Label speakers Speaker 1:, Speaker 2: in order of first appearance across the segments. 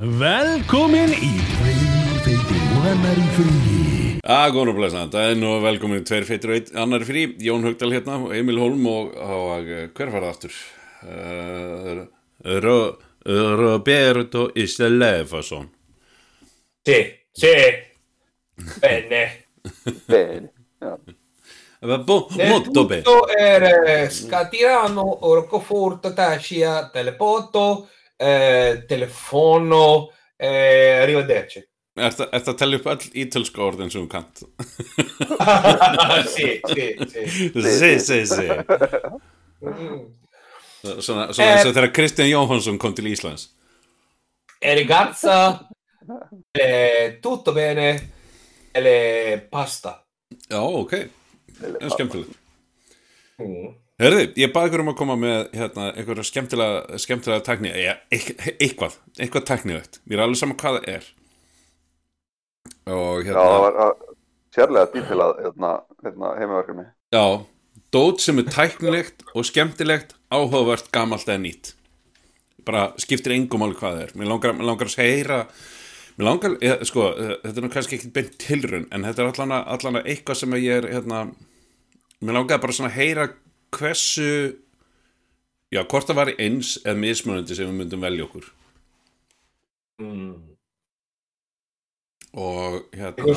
Speaker 1: Velkomin í Tveir feitir og annar í fríi
Speaker 2: Já, góðan og blæsna, það er nú velkomin tveir feitur og annar frí, Jón Haugdal hérna, Emil Holm og, og eh, hver var það aftur? Uh, Ro, Roberto Istelefason.
Speaker 3: Sì, sì. Bene.
Speaker 4: Bene. Ja.
Speaker 2: Bo,
Speaker 3: Nel
Speaker 2: molto bene.
Speaker 3: tutto er Scatirano, Roccoforte, Tascia, Telepoto, eh, Telefono, eh, arrivederci.
Speaker 2: Er það að tellja upp all ítölska orðin sem þú kant?
Speaker 3: sì, sì, sì.
Speaker 2: Sí, sí, sí.
Speaker 3: Mm.
Speaker 2: Svona, svona eins og þegar Kristján Jóhansson kom til Íslands.
Speaker 3: E ragazza, eh, tutto bene, e le pasta.
Speaker 2: Já, ok, það er skemmtilegt. Herði, ég baði ykkur um að koma með hérna, einhverja skemmtilega, skemmtilega tækni, ja, eitthvað, eitthvað tæknilegt. Mér er alveg sama hvað það er. Og
Speaker 4: Já,
Speaker 2: hérna,
Speaker 4: það var sérlega dítilað hérna, hérna, heimaverkefni.
Speaker 2: já, dót sem er tæknilegt og skemmtilegt, áhugavert, gamalt eða nýtt. Bara skiptir engum alveg hvað það er. Mér langar, mér langar að heyra, mér langar, ég, sko, eh, þetta er kannski ekki beint tilrun, en þetta er allan að eitthvað sem ég er, hérna, mér langar bara svona að heyra hversu, já, hvort það var eins eða mismunandi sem við myndum velja okkur.
Speaker 3: Mm.
Speaker 2: og hérna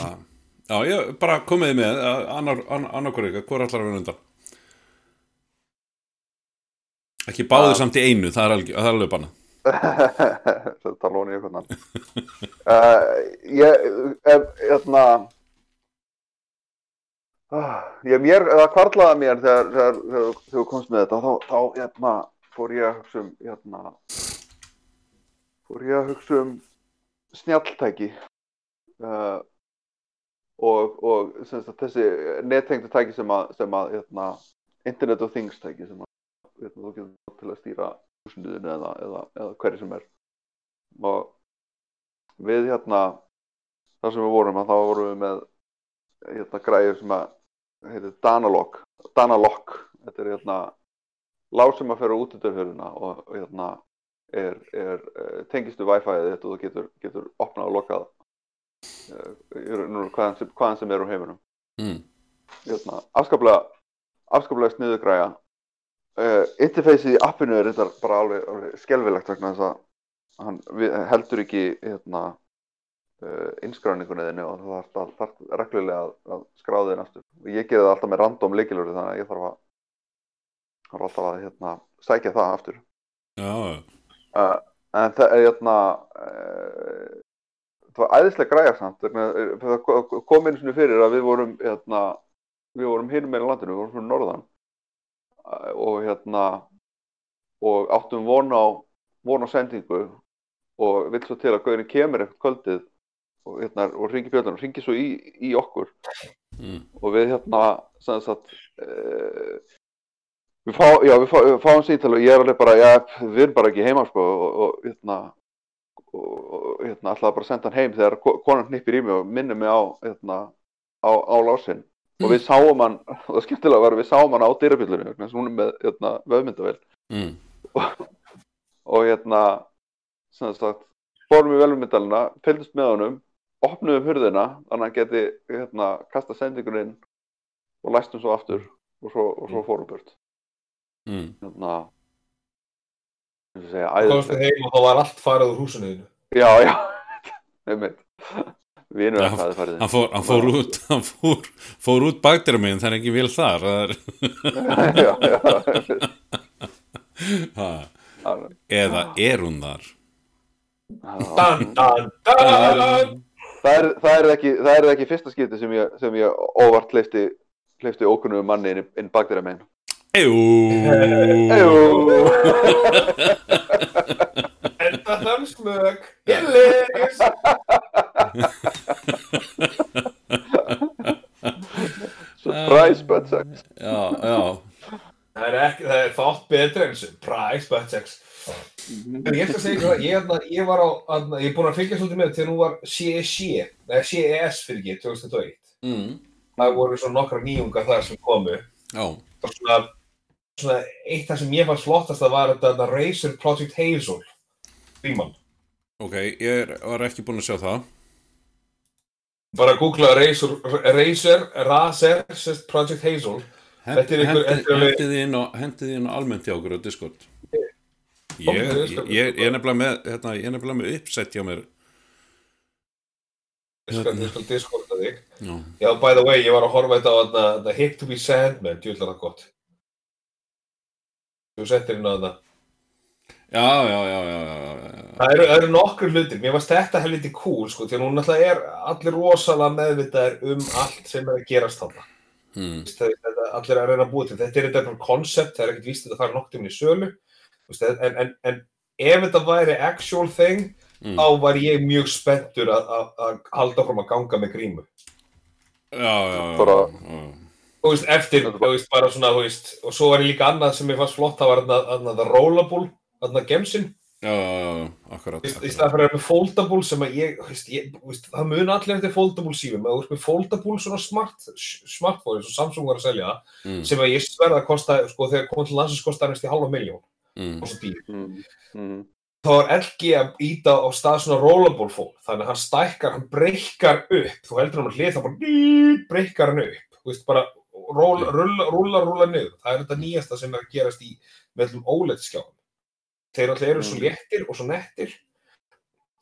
Speaker 2: já, ég bara komiði með að annar, annar, hver eitthvað, hvor allar að vera undan ekki báðir
Speaker 4: Já.
Speaker 2: samt í einu það er alveg, það er alveg banna
Speaker 4: hún í eitthvað annan. uh, ég, hérna, ég, mér, það kvarlaði mér þegar, þegar, þegar, þú komst með þetta, þá, þá, hérna, fór ég að hugsa um, hérna, fór ég að hugsa um snjalltæki. Uh, og, og sagt, þessi nettengdu tæki sem að, sem að, hérna, Internet of Things tæki sem að, hérna, þú getur til að stýra húsniðinu eða, eða, eða hverju sem er. Og við hérna þar sem við vorum þá vorum við með hérna græður sem að heitir Danalog Danalog þetta er hérna lág sem að fyrir út út af höruna og, hérna er, er uh, tengistu Wi-Fi-ið þetta og þú getur, getur opnað og lokað uh, hvaðan, sem, hvaðan sem er úr heiminum.
Speaker 2: Mm.
Speaker 4: hérna, afskaplega afskaplega sniðu græja. Uh, interfaceið í appinu er þetta bara alveg, alveg skelvilegt vegna þess að hann heldur ekki hérna, uh, innskráningunni þinni og það þarf, þarf reglulega að, að skráða þinn aftur og ég gerði það alltaf með random leikilur þannig að ég þarf að alltaf að hérna, sækja það aftur.
Speaker 2: Já,
Speaker 4: uh, en það er hérna uh, það var æðislega græja samt. Vegna, eh, það kom einu sinni fyrir að við vorum hérna, við vorum hinum meira landinu, við vorum fyrir norðan. Uh, og hérna og áttum von á von á sendingu og vill svo til að Gaurin kemur eitthvað kvöldið og, hérna, og ringi björnum, ringi svo í, í okkur
Speaker 2: mm.
Speaker 4: og við hérna sem sagt uh, við, fá, já, við, fá, við fáum síntal og ég er alveg bara já, við erum bara ekki heima sko, og, og hérna og, og hérna ætlaði bara senda hann heim þegar ko- konan hnippir í mig og minnir mig á hérna á, á lásinn og við sáum hann, og það skemmtilega var við sáum hann á dyrabjöllunum vegna þess að hún er með hérna, vöðmyndavel
Speaker 2: Mm.
Speaker 4: og hérna sem sagt, fórum við velmyndalina fylgdust með honum, opnuðum hurðina þannig að hann geti hérna, kasta sendingun inn og læstum svo aftur og svo, og svo fórum burt
Speaker 2: Mm.
Speaker 4: hérna
Speaker 3: Komstu
Speaker 4: æðislegt.
Speaker 3: heim og þá var allt farið úr húsinu þínu.
Speaker 4: já, já,
Speaker 2: Já,
Speaker 4: hans hafði farið
Speaker 2: hann, fór, hann fór út hann fór, fór út baktir meginn það er ekki vel þar er,
Speaker 4: já, já,
Speaker 2: eða er hún þar.
Speaker 3: Dan, dan, dan.
Speaker 4: Það er, það er ekki það er ekki fyrsta skipti sem ég, sem ég óvart hleyfti hleyfti ókunnum manni inn, inn baktir meginn
Speaker 2: Jú
Speaker 4: Jú.
Speaker 3: Enda þamsmög. Hillis.
Speaker 4: surprise butt sex
Speaker 2: já, já
Speaker 3: Það er ekki, það er fátt betra en surprise butt sex. En ég ætla að segja hvað, ég, hérna, ég var á, hérna, ég er búin að fylgja svolítið með þegar nú var CSC, eða CES fyrir ekki, 2001.
Speaker 2: mm.
Speaker 3: Það voru svona nokkra nýjungar þar sem komu.
Speaker 2: já,
Speaker 3: Og svona, svona eitt það sem ég fannst flottast það var þetta Razer Project Hazel, Ríman.
Speaker 2: ok, ég er, var ekki búinn að sjá það
Speaker 3: Bara googla Razer, Razer, Razer, Project Hazel.
Speaker 2: Hendið þið inn á almennt hjá okkur á Discord Ég, er nefnilega með hérna, ég er nefnilega með uppsett hjá mér
Speaker 3: Ég skal, diskorda þig.
Speaker 2: Já,
Speaker 3: Já, by the way, ég var að horfa þetta á The Hit to be Sandman, djúðlar það gott. Þú settir inn á þarna.
Speaker 2: já, já, já, já.
Speaker 3: Það eru, eru nokkur hlutir, mér varst þetta helviti cool, sko, því að nú náttúrulega er allir rosalega meðvitaðir um allt sem er að gerast þarna.
Speaker 2: Hmm.
Speaker 3: Þetta, allir að reyna að búa til þetta er þetta koncept, það er ekkert víst að það fara nokkur í sölu en, en, en ef þetta væri actual thing
Speaker 2: Mm.
Speaker 3: þá var ég mjög spenntur að, að, að halda fram að ganga með grímu.
Speaker 2: Já, já, já,
Speaker 4: Bara-
Speaker 2: já.
Speaker 3: og veist, eftir, þú veist, bara svona þú veist, og svo var ég líka annað sem ég fannst flott það var þarna- þarna það rollable þarna gemsin,
Speaker 2: já, já, já, akkurat,
Speaker 3: í staðan fyrir að vera með foldable sem að ég, þú veist, ég þú veist, það mun allir eftir foldable sífum, að þú veist með foldable svona smart, smartphone eins og Samsung var að selja
Speaker 2: Mm,
Speaker 3: sem að ég sverða að kosta, sko, þegar komið til landsins kosta næst í halva miljón
Speaker 2: mm,
Speaker 3: og svo dýr
Speaker 4: Mm, mm,
Speaker 3: þá er LG að íta á stað svona rollable phone, þannig að hann stækkar, hann breykar upp, þú heldur hann að hlið þá bara breykar hann upp, þú veist bara rúla, rúla, rúla, rúla niður, það er þetta nýjasta sem er að gerast í með allum OLED-skjáðum. Þeir alltaf eru svo
Speaker 4: Mm.
Speaker 3: léttir og svo nettir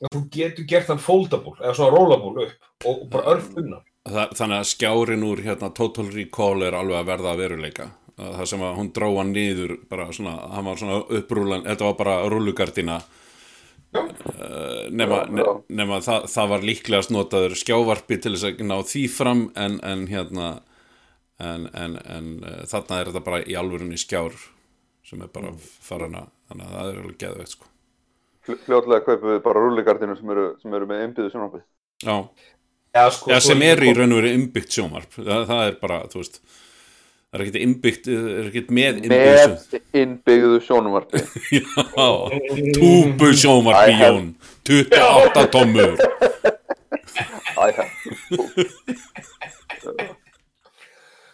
Speaker 3: að þú getur gert hann foldable eða svona rollable upp og, og bara örfunna.
Speaker 2: Þa, þannig að skjárin úr hérna, Total Recall er alveg að verða að veruleika það sem að hún dróa niður bara svona, hann var svona upprúlan þetta var bara rúlugardina
Speaker 3: Já.
Speaker 2: uh, nema, nema það, það var líklegast notaður skjávarpi til þess að ná því fram en, en hérna en, en, en uh, þarna er þetta bara í alvörunni skjár sem er bara farin að þannig að það er alveg geðveitt sko.
Speaker 4: Fljótlega kaupum við bara rulligardinu sem eru, sem eru með einbyðu sjónarbi.
Speaker 2: Já,
Speaker 3: Já, sko,
Speaker 2: sem eru í raun og veru innbyggt sjónvarp. Það, það er bara, þú veist það er ekkert innbyggt, það er ekkert með innbyggt
Speaker 4: Með innbyggðu sjónarbi.
Speaker 2: Já, túbu sjónvarpi
Speaker 4: I have-
Speaker 2: Jón 28 tommur
Speaker 4: Æ,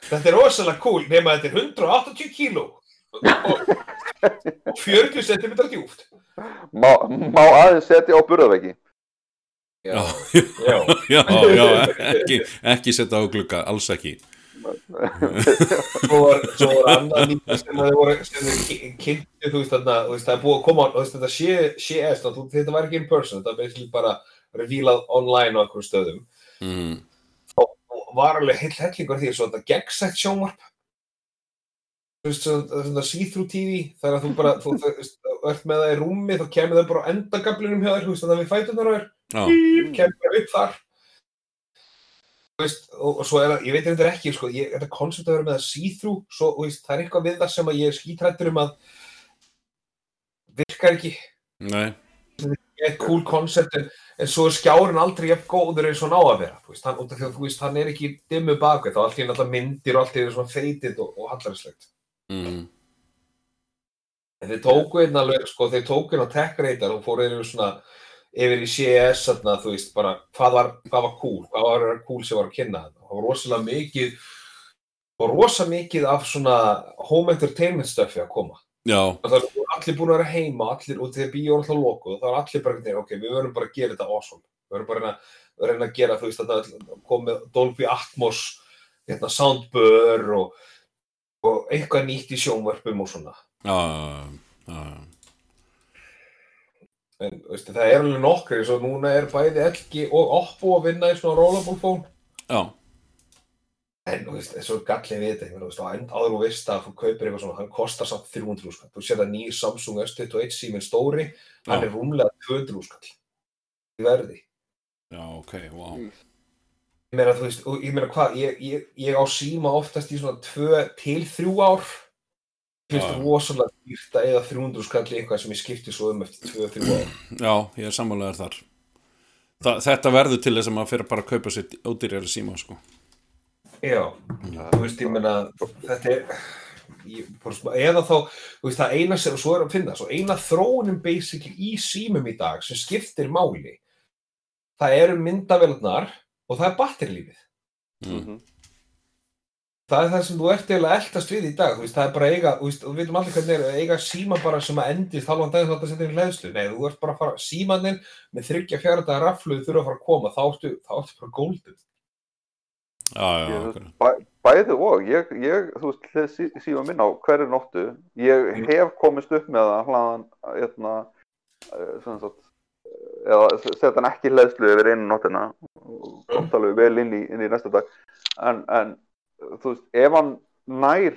Speaker 3: Þetta er rosalega cool, nema þetta er 180 kíló og, og 40 cm djúft.
Speaker 4: má, má aðeins setja á burðaveggi.
Speaker 2: Já,
Speaker 3: Já.
Speaker 2: já, já, ekki, ekki setja á glugga, alls ekki
Speaker 3: Svo var, svo var líka sem þeir voru, kynntu, þú veist, þarna, það er búið að koma, þú veist, þetta sé, sé est, þetta var ekki in person, þetta var basically bara revílað online á einhverjum stöðum.
Speaker 2: mm.
Speaker 3: Og var alveg heill hellingur því, svo þetta gegnsætt sjónvarp, þú veist, svona, see-through TV, þar að þú bara, þú veist, ert með það í rúmi, þá kemur það bara á endagablinum hjá þér, þú veist, þannig að við fætunar á þér,
Speaker 2: Já,
Speaker 3: kemur bara upp þar veist, og, og svo er það, ég veit þetta ekki sko, ég, þetta koncept að vera með þú veist, það er eitthvað við það sem að ég er skítrættur um að virkar ekki.
Speaker 2: Nei.
Speaker 3: Eitt cool koncept en, en svo er skjárin aldrei jafn góður eins og hann á að vera þú veist, hann, því að þú veist, hann er ekki dimmu bakvið þá allt í náttúrulega myndir og allt einu svona feitið og, og hallarslegt
Speaker 2: mm.
Speaker 3: en þeir tóku einn alveg, sko, þeir tóku einn á tech radar og fóru yfir svona yfir í CES, þarna, þú veist, bara hvað var, hvað var cool, hvað var cool sem var að kynna þetta, það var rosalega mikið og rosa mikið af svona home entertainment stöfi að koma.
Speaker 2: Já,
Speaker 3: það er allir búin að vera heima allir, og þegar bíó er alltaf lokuð þá er allir bara, ok, við verðum bara að gera þetta awesome. Við verðum bara að reyna, að gera þú veist, þetta komið Dolby Atmos hérna, soundbur og, og eitthvað nýtt í sjónvörpum og svona.
Speaker 2: Já, já, já.
Speaker 3: En veistu, það er alveg nokkri svo núna er bæði LG og Oppo að vinna í svona rollable phone.
Speaker 2: Já.
Speaker 3: en þú veist, þessu gallið við þetta veist, á end áður og veist að þú kaupir eitthvað svona hann kostar samt 300 skall. Þú sér það nýjir Samsung S21 síminn stóri hann
Speaker 2: Já.
Speaker 3: er rúmlega 200 skall í verði.
Speaker 2: Já, ok, wow
Speaker 3: ég meina, þú veist, og ég meina hvað ég, ég, ég á síma oftast í svona 2 til 3 ár finnst
Speaker 2: Já.
Speaker 3: það rosalega dýrt að eða 300 skall eitthvað sem ég skipti svo um eftir 2-3 ár
Speaker 2: Já, ég er sammálaður þar Þa, Þetta verður til þess að maður fyrir bara að kaupa sér ódýrjari síma, sko
Speaker 3: Já, þú veist, ég meina, þetta er, ég, svona- eða þá, þú veist, það eina sem, svo er að finna, svo eina þróunum basically í símum í dag sem skiptir máli, það eru myndavélarnar og það er batterilífið.
Speaker 2: mm.
Speaker 3: Það er það sem þú ert eiginlega eldast við í dag, þú veist, það er bara eiga, þú veist, og við veitum allir hvernig er, eiga síma bara sem að endist halvan daginn þá þetta setja inn í hlæðslu, nei, þú ert bara að fara, símaninn með þryggja fjara dagar rafluð þurfa að fara að koma, þá ertu, þá ertu bara golden.
Speaker 2: Já, já.
Speaker 4: Bæ, bæði og, ég, ég þú veist, hlið sí, síma minn á hverju nóttu, ég
Speaker 3: Mm.
Speaker 4: hef komist upp með það hlaðan, hérna, eh, sem sagt, eh, eða setja hann ekki hlæðslu yfir einu nóttina og komst alveg vel inn í, inn í næsta dag, en, en þú veist, ef hann nær,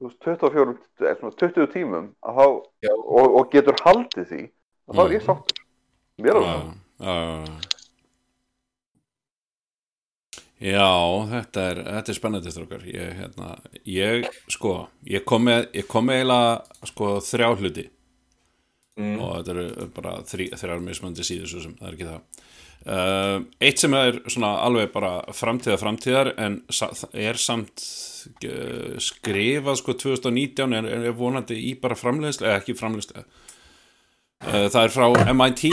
Speaker 4: þú veist, 24, eða svona 20 tímum, að þá, og, og getur haldið því, þá er ég
Speaker 2: Mhm.
Speaker 4: sáttur. Mér er það.
Speaker 2: já, já. Já, þetta er, þetta er spennandi strókar ég, hérna, ég, sko ég kom með, ég kom með eiginlega sko þrjá hluti
Speaker 3: Mm.
Speaker 2: og þetta eru bara þrjár mismöndi síður svo sem, það er ekki það uh, eitt sem er svona alveg bara framtíða framtíðar en er samt uh, skrifað sko 2019 er, er vonandi í bara framleiðslu eða ekki framleiðslu. Uh, það er frá MIT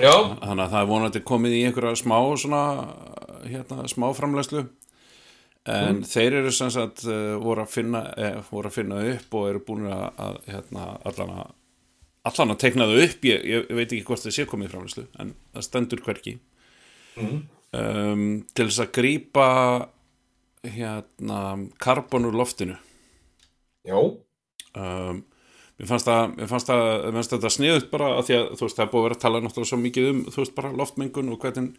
Speaker 3: Já,
Speaker 2: þannig að það er vonandi komið í einhverja smá svona hérna, smá framlæslu en þeir eru sem sagt uh, voru, að finna, eh, voru að finna upp og eru búin að, að hérna, allan að allan að tekna þau upp ég, ég veit ekki hvort það sé komið í framlæslu en það stendur hverki
Speaker 3: Mhm.
Speaker 2: um, til þess að grípa hérna karbon úr loftinu.
Speaker 3: Já,
Speaker 2: um, mér fannst það mér fannst það, mér fannst þetta sniðut bara að því að þú veist, það er búið að vera að tala náttúrulega svo mikið um þú veist, bara loftmengun og hvernig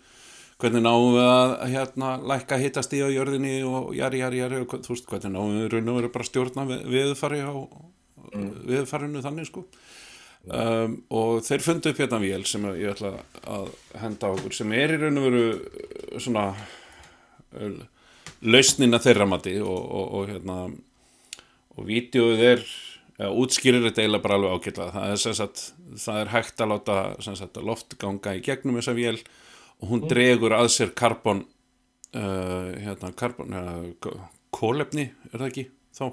Speaker 2: hvernig náum við að hérna lækka hittast í á jörðinni og jari, jari, jari og þú veist, hvernig náum við raun og veru bara að stjórna við, viðfari á viðfarinu þannig sko um, og þeir fundu upp hérna vél sem ég ætla að henda á okkur sem er í raun og veru uh, svona uh, lausnina þeirra mati og, og, og hérna og vídeoið er eða, útskýrir þetta eiginlega bara alveg ágætlega. Það er, sem sagt, það er hægt að láta sem sagt, loft ganga í gegnum þessa vél og hún dregur að sér karbon uh, hérna karbon uh, kólefni, er það ekki þá,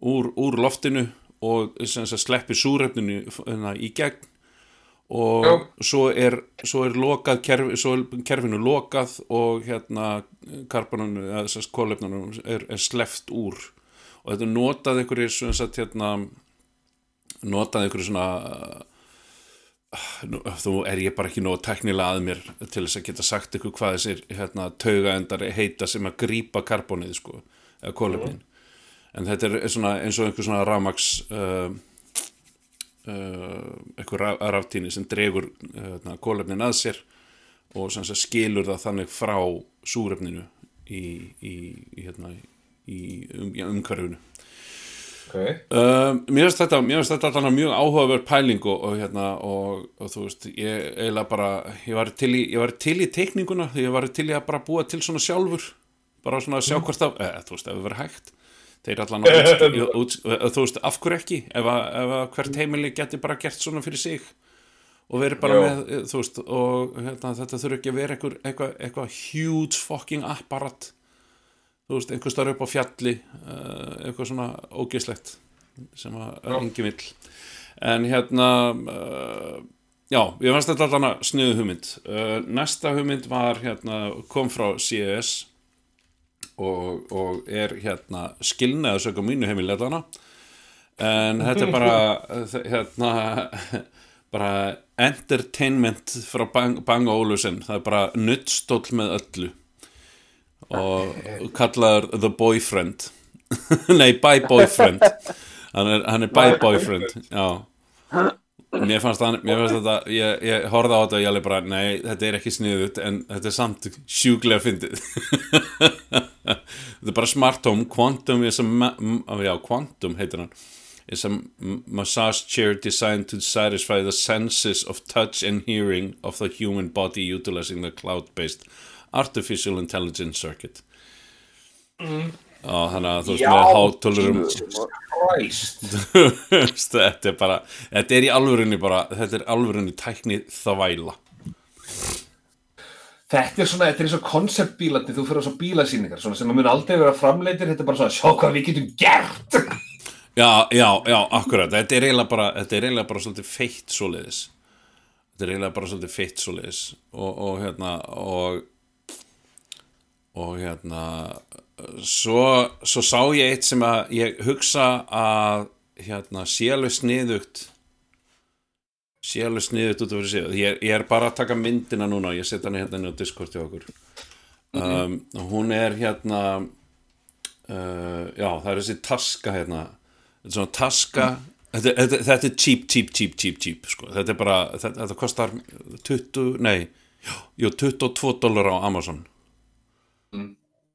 Speaker 2: úr, úr loftinu og sleppi súrefninu hérna, í gegn. Og
Speaker 3: Já.
Speaker 2: svo er, svo er lokað kerfi, svo er kerfinu lokað og hérna karboninu eða kólefnunum er, er sleppt úr. Og þetta notað sagt, hérna, notað einhverjir svona þú er ég bara ekki nóg teknilega að mér til þess að geta sagt ykkur hvað þessir hérna, taugaendar heita sem að grípa karbonið sko, eða kólefnin en þetta er svona eins og einhver svona rafmaks uh, uh, einhver raf, raftíni sem dregur uh, kólefnin að sér og sem sagt, skilur það þannig frá súrefninu í, í, í, hérna, í um, umhverfinu.
Speaker 3: Ok.
Speaker 2: Uh, mér finnst þetta, þetta alltaf mjög áhugaverð pæling og, og hérna og, og þú veist, ég bara ég var til í, ég var til í teikninguna ég var til í að bara búa til svona sjálfur bara svona að sjá hvort það eh, þú veist, það verið hægt þeir allan að þú veist, af hverju ekki ef að, ef að hvert heimili geti bara gert svona fyrir sig og verið bara
Speaker 3: Já.
Speaker 2: með, þú veist og hérna, þetta þurfi ekki að vera eitthvað, eitthvað huge fucking apparat þú veist, einhver starf upp á fjalli eitthvað svona ógislegt sem að
Speaker 3: Já.
Speaker 2: engin vill en hérna uh, já, ég fannst þetta allan sniðu hugmynd uh, næsta hugmynd var hérna, kom frá CES og, og er hérna skilnaðu sögum mínu heimil allana en þetta er bara hérna bara entertainment frá Bang, Bang Olufsen. Það er bara nuttstóll með öllu. Og kallaður The Boyfriend. Nei, By Boyfriend. Hann er, hann er By Boyfriend já. Mér fannst, hann, mér fannst þetta ég, ég horfði á þetta og ég alveg bara nei, þetta er ekki sniðut en þetta er samt sjúklega fyndið þetta er bara smart home Quantum is a m- já, Quantum heitir hann. Is a massage chair designed to satisfy the senses of touch and hearing of the human body utilizing the cloud-based artificial intelligence circuit. Og þannig að þú veist með hátölurum þetta er bara þetta er í alvörunni bara þetta er alvörunni tækni þvæla
Speaker 3: Þetta er svona, þetta er eins og konceptbílandi, þú fyrir á svo bílasýningar, svona sem að mun aldrei vera framleitir, þetta er bara svona, sjá hvað við getum gert.
Speaker 2: já, já, já, akkurat. Þetta er eiginlega bara, þetta er eiginlega bara svolítið feitt svoleiðis. Þetta er eiginlega bara svolítið feitt svoleiðis. Og, og hérna og og hérna svo, svo sá ég eitt sem að ég hugsa að hérna, sé alveg sniðugt sé alveg sniðugt út af sig. Ég, ég er bara að taka myndina núna ég setja hana hérna á Discord hjá okkur. Um, og hún er hérna uh, já, það er þessi taska hérna. Þetta er svona taska þetta, þetta, þetta er cheap, cheap, cheap, cheap, cheap sko. þetta er bara, þetta, þetta kostar 20, nei jú, 22 dólar á Amazon.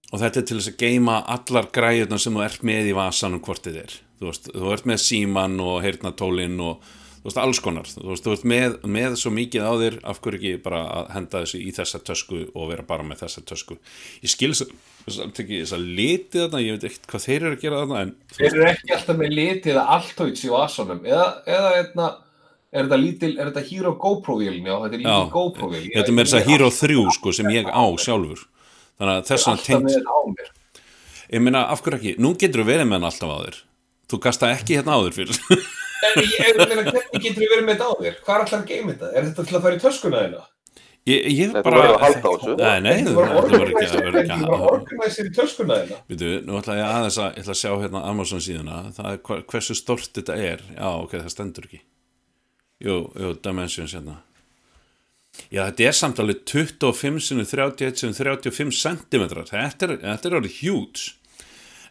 Speaker 2: Og þetta er til þess að geima allar græðuna sem þú ert með í vasanum hvort þið er. Þú, veist, þú ert með síman og heyrnatólin og þú veist alls konar. Þú, veist, þú ert með, með svo mikið á þér af hverju ekki bara að henda þessu í þessa tösku og vera bara með þessa tösku? Ég skil þess að litið þarna ég veit ekkert hvað þeir eru að gera þarna en
Speaker 3: Þeir eru ekki alltaf með litið eða alltóits í vasanum. Eða, eða eitna, er þetta lítil, er þetta Hero GoPro-vélni já, þetta er lítil
Speaker 2: Já.
Speaker 3: GoPro-vél
Speaker 2: þetta er með þess að Hero 3 sko, sem ég á sjálfur. Þannig að þess að tengt
Speaker 3: á
Speaker 2: ég meina af hverju ekki, nú getur þú verið með hann alltaf á þér. Þú gasta ekki hérna á þér fyrir
Speaker 3: En hvernig getur við verið með þetta á þér? Hvað er alltaf að geima þetta? Er þetta til að fara í töskuna þeina?
Speaker 2: bara
Speaker 4: verður að halda á þessu.
Speaker 2: nei, nei,
Speaker 3: Þetta
Speaker 2: ekki að
Speaker 3: þetta organizer í töskuna þeina
Speaker 2: Vitu, nú ætla ég aðeins að, ég ætla að sjá hérna Amazon síðuna, það er hversu stort þetta er, já ok, það stendur ekki Jú, jú, Dimensions hérna Já, þetta er samt alveg 25 sinni 31 sinni 35 cm þetta er, þetta er alveg huge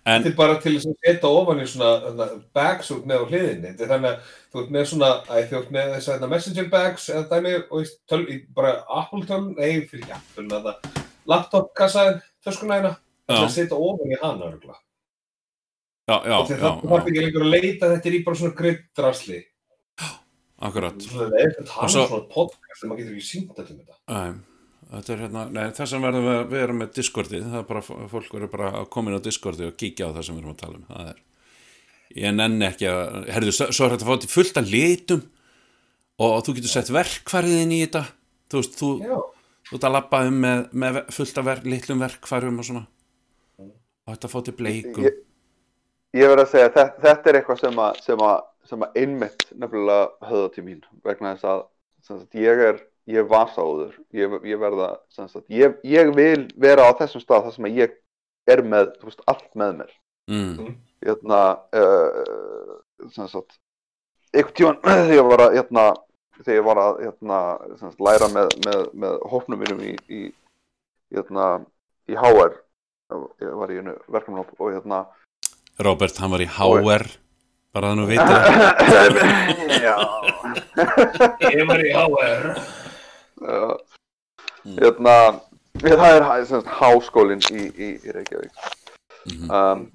Speaker 2: En,
Speaker 3: Þetta er bara til að setja ofan í svona þarna, bags út með á hliðinni. Þetta er þannig að þú ert með svona að þú ert með þess að messenger bags eða dæmi og töl, bara Apple töl, nei, fyrir Apple þetta, laptop kassaðin, töskuna hérna Það er
Speaker 2: Já.
Speaker 3: að setja ofan í hana örugglega.
Speaker 2: já, já,
Speaker 3: Og þegar
Speaker 2: já,
Speaker 3: það þarf
Speaker 2: já,
Speaker 3: ekki lengur að leita þetta er í bara svona grittrasli
Speaker 2: akkurat.
Speaker 3: Svona leiðist að tala
Speaker 2: Og
Speaker 3: um
Speaker 2: svo-
Speaker 3: svona podcast sem maður getur ekki sínt allir með þetta.
Speaker 2: Æ, Þetta er hérna, nei, þess að verðum við að vera með Discordi, það er bara, fólk verður bara að koma inn á Discordi og kíkja á það sem við erum að tala um, það er, ég nenni ekki að, herðu, svo er þetta að fá til fullt af litum og þú getur sett verkfæriðin í þetta, þú veist, þú,
Speaker 3: Já,
Speaker 2: þú ert að labba um með, með fullt af verk, litlum verkfærum og svona, og þetta fá til bleikum,
Speaker 4: Ég, ég verð að segja að þetta, þetta er eitthvað sem að, sem að, sem að einmitt nefnilega höfða til mín vegna þess að, ég er ég er vasáður ég, ég verða sagt, ég, ég vil vera á þessum stað þar sem að ég er með veist, allt með mér.
Speaker 2: Mm,
Speaker 4: hérna uh, sagt einhvern tíman þegar ég var að hérna, þegar ég var að hérna, sagt, læra með, með, með hópnum mínum í, í hérna í HR ég var í einu verkefnum og hérna
Speaker 2: Robert, hann var í HR, bara það nú veitir,
Speaker 4: já.
Speaker 3: Ég var í HR
Speaker 4: hérna ég, það er hæ- sem sagt, háskólinn í, í, í Reykjavík.
Speaker 2: Mhm.
Speaker 4: um,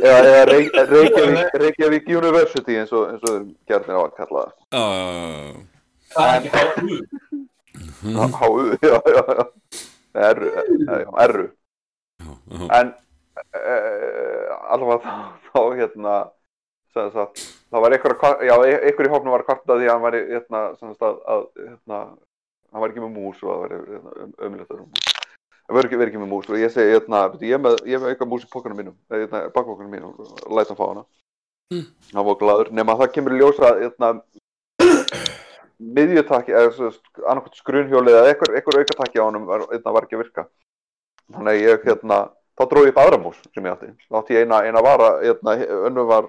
Speaker 4: eða, eða Rey- Reykjavík, Reykjavík University eins og, eins og gerðin á að kalla það.
Speaker 2: Uh,
Speaker 3: Það er ekki
Speaker 2: Mhm.
Speaker 4: HU, já, já, já. R, já, R
Speaker 2: uh,
Speaker 4: en uh, allavega þá, þá hérna það var einhver, já, einhver í hópnum var að kvarta því að hann var hérna, að, hérna, hann var ekki með mús og það var hérna, ömulegt að það verður ekki, ekki með mús og ég segi, hérna, "Bíddu, ég með, ég með eitthvað mús í pókanum mínum hérna, bakpókanum mínum og læt hann fá hana.
Speaker 2: Mm.
Speaker 4: hann var gladur, nema að það kemur ljósa hérna miðjutakki, eða annarkvæmt skrunhjóli eða einhver, einhver aukatakki á honum var, hérna, var ekki að virka. Þannig ég hérna þá dróð ég upp aðra mús sem ég átti. Þá átti ég eina, eina vara, hérna, önnu var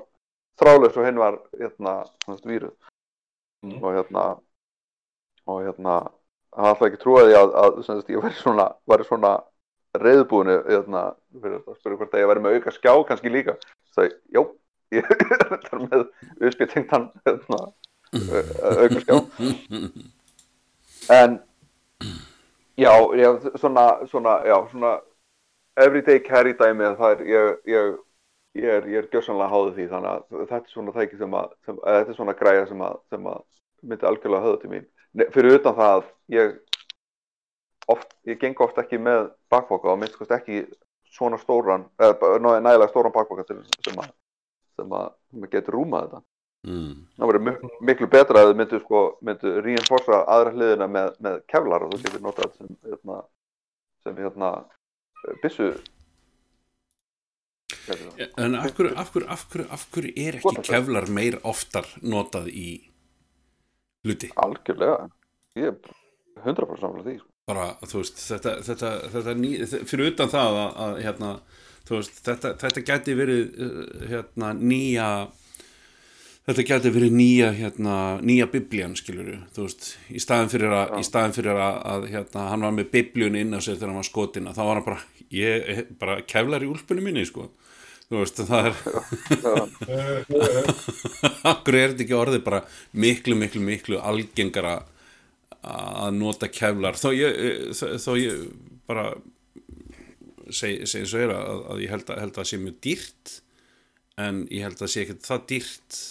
Speaker 4: þrálaus og hinn var hérna, svona víruð.
Speaker 3: Mm.
Speaker 4: og hérna og hérna hann alltaf ekki trúaði að, að sem sagt, ég væri svona, svona reyðbúinu hérna, fyrir að spyrja hvort að ég væri með auka skjá kannski líka. Það er, jó, ég er með uppspýtingt hann hérna, au- auka skjá. En já, já svona, svona, já, svona everyday carry dæmi það er, ég, ég ég er, er gjössanlega háður því þannig að þetta er svona tæki sem að, sem, að þetta er svona græja sem að, sem að myndi algjörlega höfða til mín. Ne, fyrir utan það að ég oft, ég geng oft ekki með bakboka og minnst ekki svona stóran, eða nægilega stóran bakboka sem að sem að, sem getur rúmað þetta.
Speaker 2: Mm,
Speaker 4: það verður mik miklu betra að þau myndu sko, myndu reinforsa aðra hliðina með, með kevlar og þú getur notað þetta sem hérna, sem hérna byssu
Speaker 2: En af hverju, af hverju, af hverju, af hverju er ekki
Speaker 4: Skotar.
Speaker 2: kevlar meir oftar notað í hluti?
Speaker 4: algjörlega ég er 100% samlega því sko.
Speaker 2: bara, þú veist, þetta, þetta, þetta ný, fyrir utan það að, að hérna, þú veist, þetta, þetta gæti verið uh, hérna, nýja þetta gæti verið nýja hérna, nýja biblían, skilur þú veist, í staðin fyrir að, í staðin fyrir að, að hérna, hann var með biblíun inn á sér þegar hann var skotina, þá var hann bara ég, bara keflar í úlpunni minni, sko. Þú veist, það er akkur er þetta ekki orðið bara miklu, miklu, miklu algengara að nota keflar? Þó ég, þó, þó ég bara segi seg svo er að, að ég held að, það sé mjög dýrt en ég held að það sé ekki það dýrt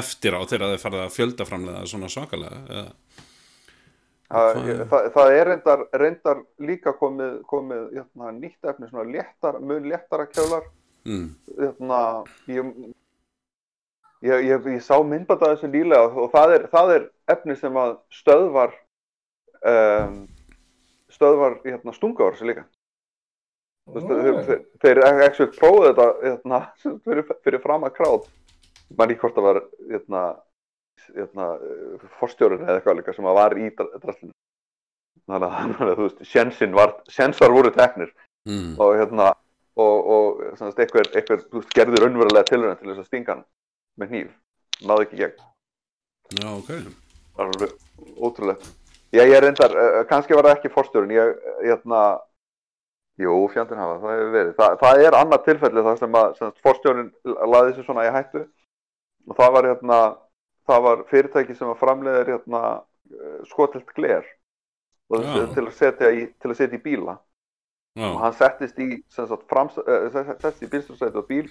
Speaker 2: eftir á þegar er farið að fjöldaframlega svona svakalega eða,
Speaker 4: Það, það, er reyndar, reyndar líka komið, komið jötna, nýtt efni, svona léttar, mun léttara kjölar.
Speaker 2: mm,
Speaker 4: Jötna, ég, ég, ég, ég sá myndbata þessu nýlega og það er, það er efni sem að stöðvar, um, stöðvar jötna, stungavarsi líka. Þú veist, Þeir, þeir, þeir ekki prófið þetta fyrir, fyrir fram að kráð. Man í hvort það var jötna, jötna, forstjórun eða eitthvað líka sem var í drastlinu. Þannig að, þú veist, sjensin var, sjensar voru teknir.
Speaker 2: Mm,
Speaker 4: og hérna og, og eitthvað, eitthvað þú veist, gerði raunverulega tilhörun til þess að stinga hann með hníf, náði ekki gegn.
Speaker 2: Já, ok.
Speaker 4: Það var alveg ótrúlegt. Ég, ég reyndar, uh, kannski var það ekki forstjórun ég, hérna jú, fjandinn hafa, það hefur verið. Þa, það er annað tilfelli þar sem að sem forstjórun laði þessu svona í hættu og það var hérna það var fyrirtæki sem var framleiðir hérna uh, skotilt gler. Og þessu, til að í til að setja í bíla. Og
Speaker 2: já,
Speaker 4: hann settist í, sem sagt, frams, settist í bílstjórnsæti og bíl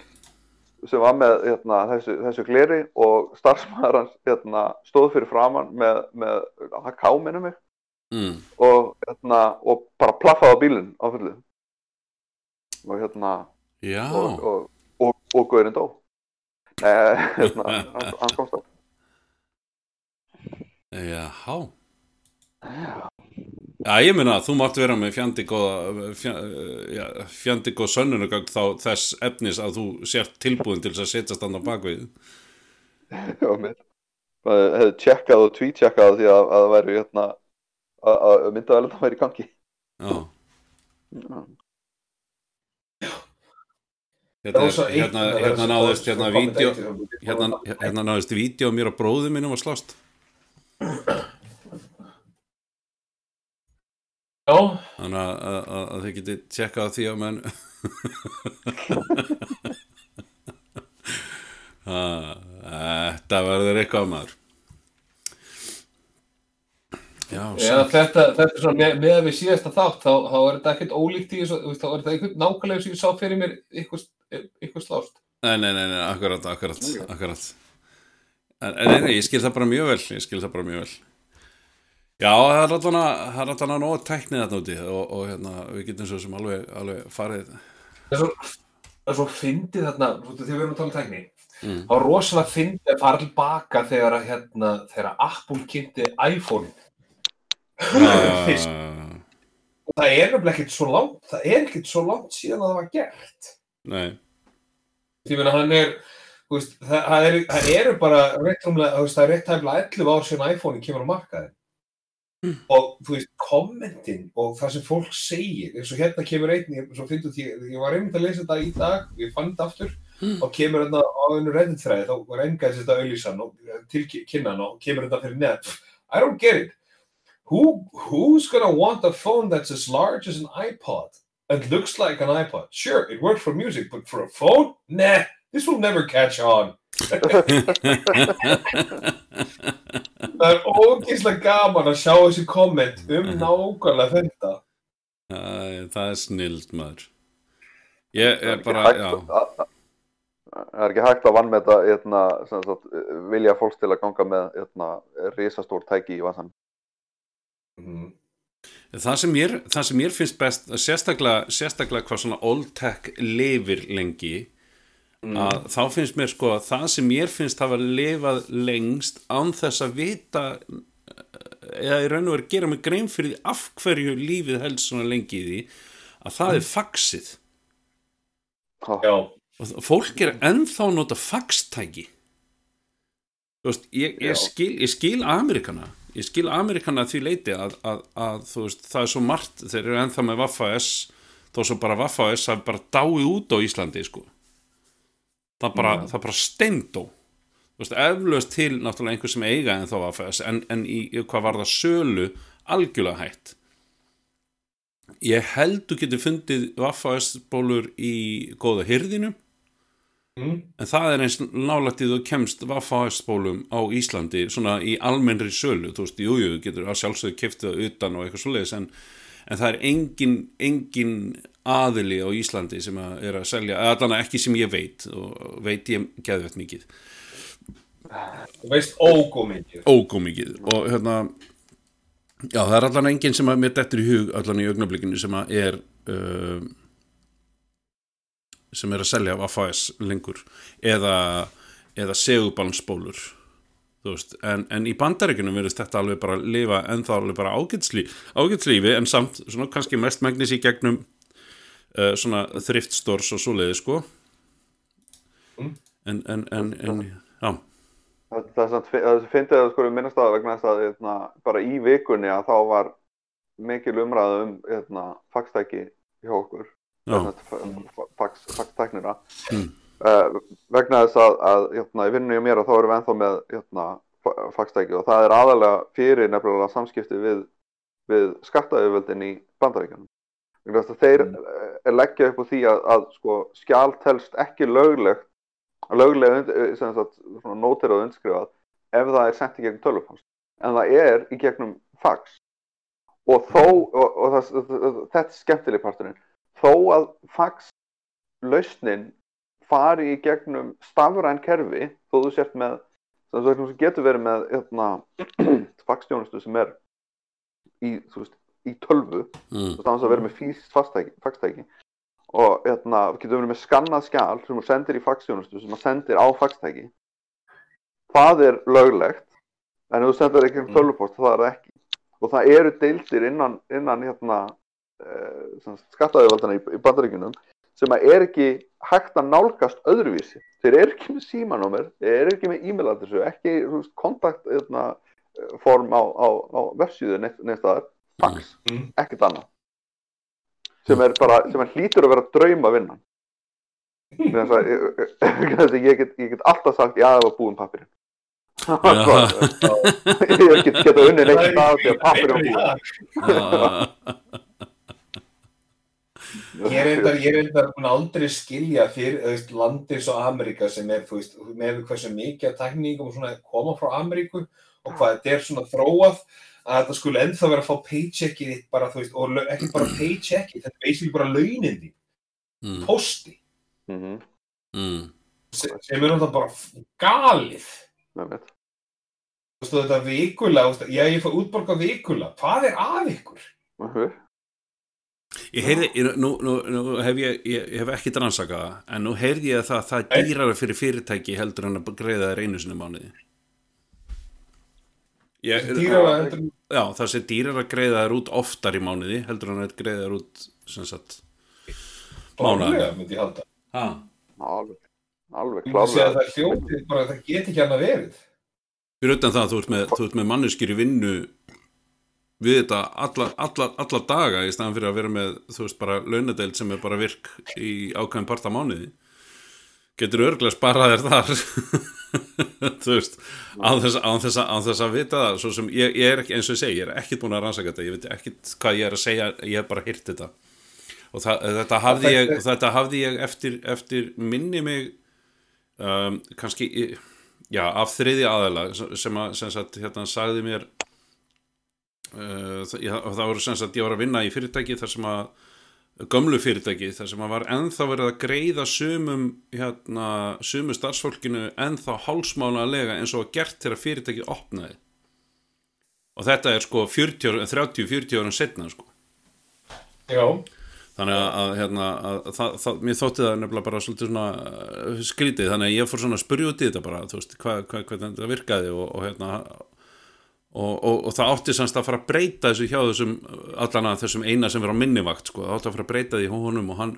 Speaker 4: sem var með hérna, þessu, þessu gleri. Og starfsmæður hans hérna, stóð fyrir framann með, með að káminu mig.
Speaker 2: Mm,
Speaker 4: og, hérna, og bara plaffaði á bílinn á fullu. Og hérna og, og, og, og Guðurinn dó Nei, hérna, hann, komst á.
Speaker 2: Já, já, ég meina þú mátt vera með fjandi góða fjandi góð sönnunugögn þá þess efnis að þú sért tilbúin til þess að setjast hann á bakvið
Speaker 4: Já, mér Það hefði tjekkað og tweet-tjekkað því að, að það væri hérna, að, að myndaðalinn væri í gangi.
Speaker 2: Já. Hérna, er- hérna, hérna náðist hérna vídeo hérna, hérna náðist vídeo mér og bróðu mínum að slást.
Speaker 3: Já,
Speaker 2: þannig að, að, að, þið geti tjekkað því að menn Ah, Þetta verður eitthvað maður Já,
Speaker 3: Já, þetta, þetta er svona með, með að við síðasta þátt þá, þá er þetta ekkert ólíkt í þessu, þá er þetta einhvern nákvæmlega sem ég sá fyrir mér ykkur, slást.
Speaker 2: Nei, nei, nei, nei, akkurat, akkurat, akkurat. En, nei, nei, ég skil það bara mjög vel, ég skil það bara mjög vel. Já, það er að, er allan að tæknið þarna úti og, og hérna, við getum svo sem alveg, alveg farið.
Speaker 3: Það er svo, það er svo fyndið þarna, þegar við erum að tala um tækni,
Speaker 2: Mm.
Speaker 3: þá er rosalega fyndið að fara tilbaka þegar að, hérna, þegar að Apple kynnti iPhone. Fyrst. Og það er nefnilega ekkert svo langt, það er ekkert svo langt síðan að það var gert.
Speaker 2: nei,
Speaker 3: Ég meina, hann er, veist, það, það, er, það eru bara rétt rúmlega, þú veist, það er rétt tæmlega 11 ár síðan iPhone kemur á markaði. Og, þú veist, kommentin og það sem fólk segir, eins og hérna kemur einn, ég, því, ég var einmitt að lesa þetta í dag, ég fann þetta aftur, og kemur þetta á einu reddit þræði, þá var engaðis þetta auðlýsan og til kynnan og kemur þetta fyrir net. I don't get it. Who, who's gonna want a phone that's as large as an iPod and looks like an iPod? Sure, it works for music, but for a phone? Nah, this will never catch on. Það er ógeðslega gaman að sjá þessi komment um nákvæmlega þetta.
Speaker 2: Æ, það er snild maður. Ég
Speaker 4: er
Speaker 2: bara,
Speaker 4: það er ekki hægt að hérna, sem sagt, vilja fólks til að ganga með hérna, risastór tæki í vasan
Speaker 3: Mm.
Speaker 2: það sem mér, það sem mér finnst best, sérstaklega, sérstaklega hvað svona old tech lifir lengi, að þá finnst mér sko að það sem mér finnst hafa lifað lengst án þess að vita eða í raun og veru gera mig grein fyrir því af hverju lífið helst svona lengi í því að það er faxið.
Speaker 3: Já,
Speaker 2: og fólk er ennþá nota faxtæki. Þú veist, ég, ég, skil, ég skil Amerikana ég skil Amerikana því leiti að, að, að þú veist, það er svo margt þeir eru ennþá með Vaffa S þó svo bara Vaffa S hafi bara dáið út á Íslandi sko. Það bara, það bara steindó. Eflaust til náttúrulega einhver sem eiga en þá Vaffa S en, en í hvað var það sölu algjörlega hætt. Ég held þú getur fundið Vaffa S bólur í góða hyrðinum
Speaker 3: Mm.
Speaker 2: En það er eins nálættið þú kemst Vaffa-spólum á Íslandi svona í almennri sölu, þú veist, jújú, jú, getur að sjálfsögðu kiftið það utan og eitthvað svoleiðis en, en það er engin, engin aðili á Íslandi sem að er að selja, allan ekki sem ég veit og veit ég geðvett mikið
Speaker 3: Þú veist ógó mikið.
Speaker 2: ógó mikið og hérna já, það er allan engin sem að mér dettur í hug allan í augnablikinu sem að er uh, sem er að selja Vaffa-S lengur eða, eða segubalnsbólur en, en í bandaríkunum verðist þetta alveg bara að lifa ennþá alveg bara ágætslí, ágætslífi en samt svona kannski mest megnis í gegnum uh, svona thriftstores og svoleiði sko.
Speaker 3: Mm.
Speaker 2: en, en, en, en já,
Speaker 4: Það, það er samt, það finnst að sko minnast að vegna þess að hérna, bara í vikunni að þá var mikil umræða um hérna, fagstæki hjá okkur faxtæknira
Speaker 2: Mm.
Speaker 4: uh, vegna þess að, að hérna, í vinnunni og mér að þá erum við ennþá með hérna, fa- faxtæki og það er aðalega fyrir nefnilega samskipti við, við skattaauðvöldin í að þeir mm. leggja upp á því að, að sko, skjál telst ekki löglegt eh, svona nóterað og undskrifað ef það er sendt í gegnum tölvupást en það er í gegnum fax og þó og, og það, þetta er skemmtileg parturinn þó að fax lausnin fari í gegnum stafræn kerfi þó þú sért með þú getur verið með hérna, faxstjónustu sem er í, veist, í tölvu
Speaker 2: mm,
Speaker 4: þannig að vera með físist faxtæki og hérna, getur verið með skannað skjal sem þú sendir í faxstjónustu sem þú sendir á faxtæki það er löglegt en ef þú sendir ekki um
Speaker 3: Mm.
Speaker 4: tölvupost það er ekki. Og það eru deildir innan, innan hérna, uh, skattaðjöfaldana í, í bandaríkunum sem að er ekki hægt að nálgast öðruvísi. Þeir eru ekki með símanúmer þeir eru ekki með e-mailadressu ekki þú veist, kontakt hérna, eh, á, á, á vefsíðu neitt staðar. Fax,
Speaker 3: Mm.
Speaker 4: ekkert annað. Sem er bara, sem er hlýtur að vera drauma vinnan að ég, get, ég get alltaf sagt já, það var búin pappirinn ég get geta unni neitt stað því að pappirinn var búin
Speaker 3: Ég er reyndar, ég er reyndar búin að aldrei skilja fyrir landir svo Amerika sem er, þú veist, með hversu mikið af tækningum og svona koma frá Ameríku og hvað þetta er svona þróað að þetta skulle ennþá vera að fá paycheckið þitt bara, þú veist, og ekki bara paycheckið, þetta er basically bara launin þín,
Speaker 2: mm,
Speaker 3: posti,
Speaker 4: Mhm,
Speaker 2: mm,
Speaker 3: sem sem er náttúrulega bara galið. Þú veist, þetta já, ég fæ útborga vikulega, hvað er að ykkur?
Speaker 4: Mhm.
Speaker 2: Ég heyrði, nú, nú, nú hef ég, ég, ég hef ekki rannsakað það, en nú heyrði ég að það, það er dýrara fyrir fyrirtæki heldur en að greiða þær einu sinni mánuði. Ég,
Speaker 3: Dýrara heldur en
Speaker 2: já, það sé dýrara að greiða þær út oftar í mánuði heldur en að greiða þær út, sem sagt,
Speaker 3: bánulega, myndi ég halda.
Speaker 2: ha,
Speaker 4: alveg, alveg
Speaker 3: að
Speaker 4: klárlega
Speaker 3: það er hljótið, bara það get ekki hann að verið.
Speaker 2: fyrir utan það að þú ert með, þú ert með manneskir í vinnu við þetta alla, alla, alla daga í staðan fyrir að vera með, þú veist, bara launadeild sem er bara virk í ákveðin parta mánuði. Getur örglega sparað þér þar. Þú veist án þess, án, þess, að- án þess að vita það. Svo sem ég, ég er ekki, eins og ég segi, ég er ekkit búin að rannsaka þetta, ég veit ekkit hvað ég er að segja ég hef bara hýrt þetta. Og það, þetta, hafði ég,
Speaker 3: þetta-
Speaker 2: hafði ég eftir, eftir minni mig um, kannski já, af þriði aðala sem að sem sagt, hérna, sagði mér það, já, það voru sem sagt, ég var að vinna í fyrirtæki þar sem að gömlu fyrirtæki þar sem að var ennþá verið að greiða sumum hérna, sumu starfsfólkinu ennþá hálsmánalega eins og var gert þegar fyrirtækið opnaði. Og þetta er sko 30-40 árum setna sko.
Speaker 3: Já,
Speaker 2: þannig að, að, hérna, að, að það, það, mér þótti það nefnilega bara svolítið svona uh, skrítið, þannig að ég fór svona að spyrja út í þetta bara, þú veist, hvað, hvað, hvað þetta virkaði og, og hérna og, og, og það átti semst að fara að breyta þessu hjá þessum, allan að þessum eina sem er á minnivakt, sko, það átti að fara að breyta því honum og hann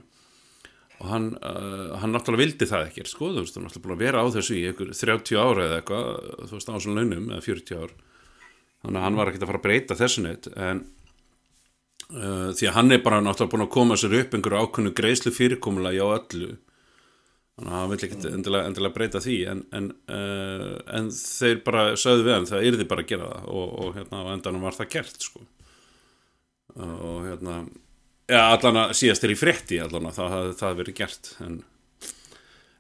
Speaker 2: og hann, uh, hann náttúrulega vildi það ekki sko, þú veist, hann náttúrulega búin að vera á þessu í einhver 30 ára eða eitthvað, þú veist, á svona launum eða 40 ár. Þannig að hann var ekkert að fara að breyta þessu neitt en uh, því að hann er bara náttúrulega búin að koma sér upp einhverju ákveðnu greiðslu fyrirkomulagi á öllu þannig að hann vil ekkert endilega, endilega breyta því en, en, uh, en þeir bara sögðu við hann það yrði bara að gera það og, og hérna á endanum var það gert sko og hérna ja, allan að síðast er í frétti allan að það hafði verið gert en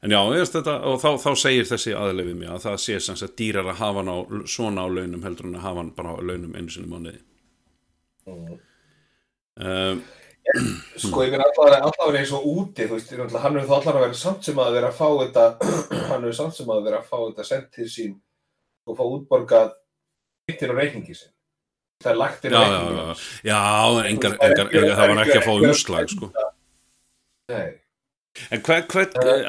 Speaker 2: En já, þetta, og þá, þá segir þessi aðlega við mig að það sé sem sagt dýrar að hafa hann á svona á launum heldur en að hafa hann bara á launum einu sinni mánuði.
Speaker 3: Mm.
Speaker 2: Um,
Speaker 3: Sko, ég finn allavega allavega eins og úti, þú veist, hann hefur þá allavega verið samt sem að vera að fá þetta, hann hefur samt sem að vera að fá þetta sendt til sín og fá útborgað eittir á reikningi sin. Það er lagt
Speaker 2: já, já,
Speaker 3: reikningi.
Speaker 2: já, já, en engar, engar, engar, það var ekki að fá umslag, sko.
Speaker 3: Nei.
Speaker 2: En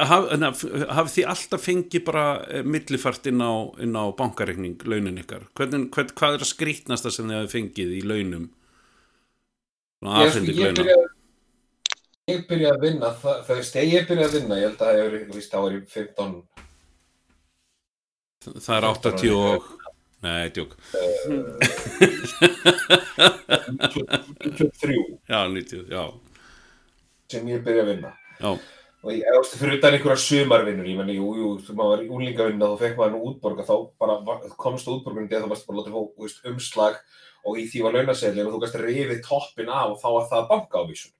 Speaker 2: hafið þið alltaf fengið bara eh, millifært inn á, inn á bankareikning, launin ykkar? Hvernig, hvað, hvað er að skrýtnasta sem þið hafið fengið í launum?
Speaker 3: Ég, sko, ég byrjaði ég byrjaði að vinna, það, það veist, ég byrjaði að vinna, ég held að það veist, þá var ég 15,
Speaker 2: Það er 80 og... Nei, djók.
Speaker 3: 23
Speaker 2: Já, 90, já.
Speaker 3: sem ég byrjaði að vinna.
Speaker 2: Já,
Speaker 3: Og ég, veist, fyrir utan einhverja sumarvinnur, ég menn, jú, jú, þú maður var í úlingavinna, þá fekk maður nú útborga, þá bara komst útborgunni þegar þú varst bara að láta fá, þú veist, umslag og í því var launaseðlinn og þú gæst rifið toppin af og þá var það bankaávísun.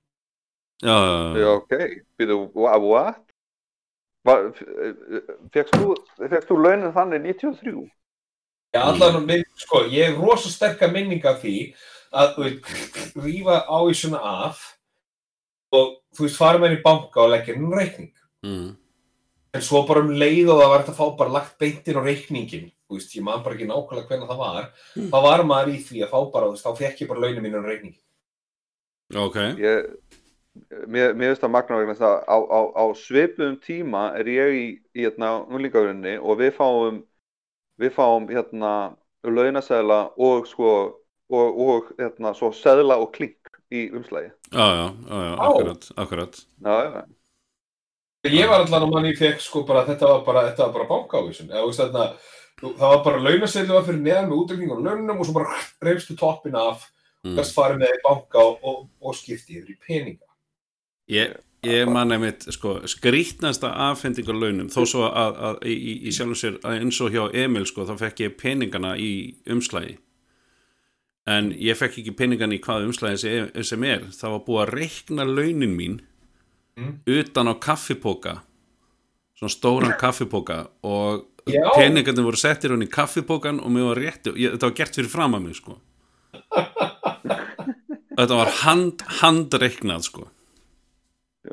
Speaker 2: já, já,
Speaker 4: Já, ok. Wha- what? Fegst þú, fékkst þú launin þannig 93?
Speaker 3: Já, allan minn, sko, ég hef rosa sterka minning af því að, þú veist, rífa ávísuna af og, þú veist, fara með henni í banka og leggja henni reikning.
Speaker 2: Mm.
Speaker 3: En svo bara um leið og það var hægt að fá bara lagt beintin á reikningin, veist, ég man bara ekki nákvæmlega hvernig það var, þá var maður í því að fá bara, þá fekk ég bara launin mínu á reikningin.
Speaker 2: Ok,
Speaker 4: Ég, mér, mér finnst það magna vegna þess að á, á, á svipuðum tíma er ég í, í hérna unglingaurinni og við fáum við fáum hérna launasæðla og sko og, og hérna svo seðla og klink í umslægi.
Speaker 2: já, já, já, já,
Speaker 3: Á.
Speaker 2: akkurat, akkurat.
Speaker 4: Já, já,
Speaker 3: Ég var allan að manni fekk sko bara, þetta var bara, þetta var bara bankaávísun, eða þú veist þarna, það var bara launaseðli var fyrir neðan með útreikning og launum og svo bara reyfstu toppin af,
Speaker 2: Mm.
Speaker 3: gæst farið með í banka og, og, og skipti yfir í peninga.
Speaker 2: Ég, ég man einmitt, sko, skrýtnasta afhending á launum, þó svo að, að í, í- í sjálfum sér, eins og hjá Emil, sko, þá fekk ég peningana í umslægi. En ég fekk ekki peningana í hvað umslægi sem, er. Það var búið að reikna launin mín
Speaker 3: Mm.
Speaker 2: utan á kaffipóka, svona stóran kaffipóka og. Peningarnir voru settir hún í kaffipókan og mér var rétti, ég, þetta var gert fyrir fram að mig, sko. Þetta var hand, handreiknað, sko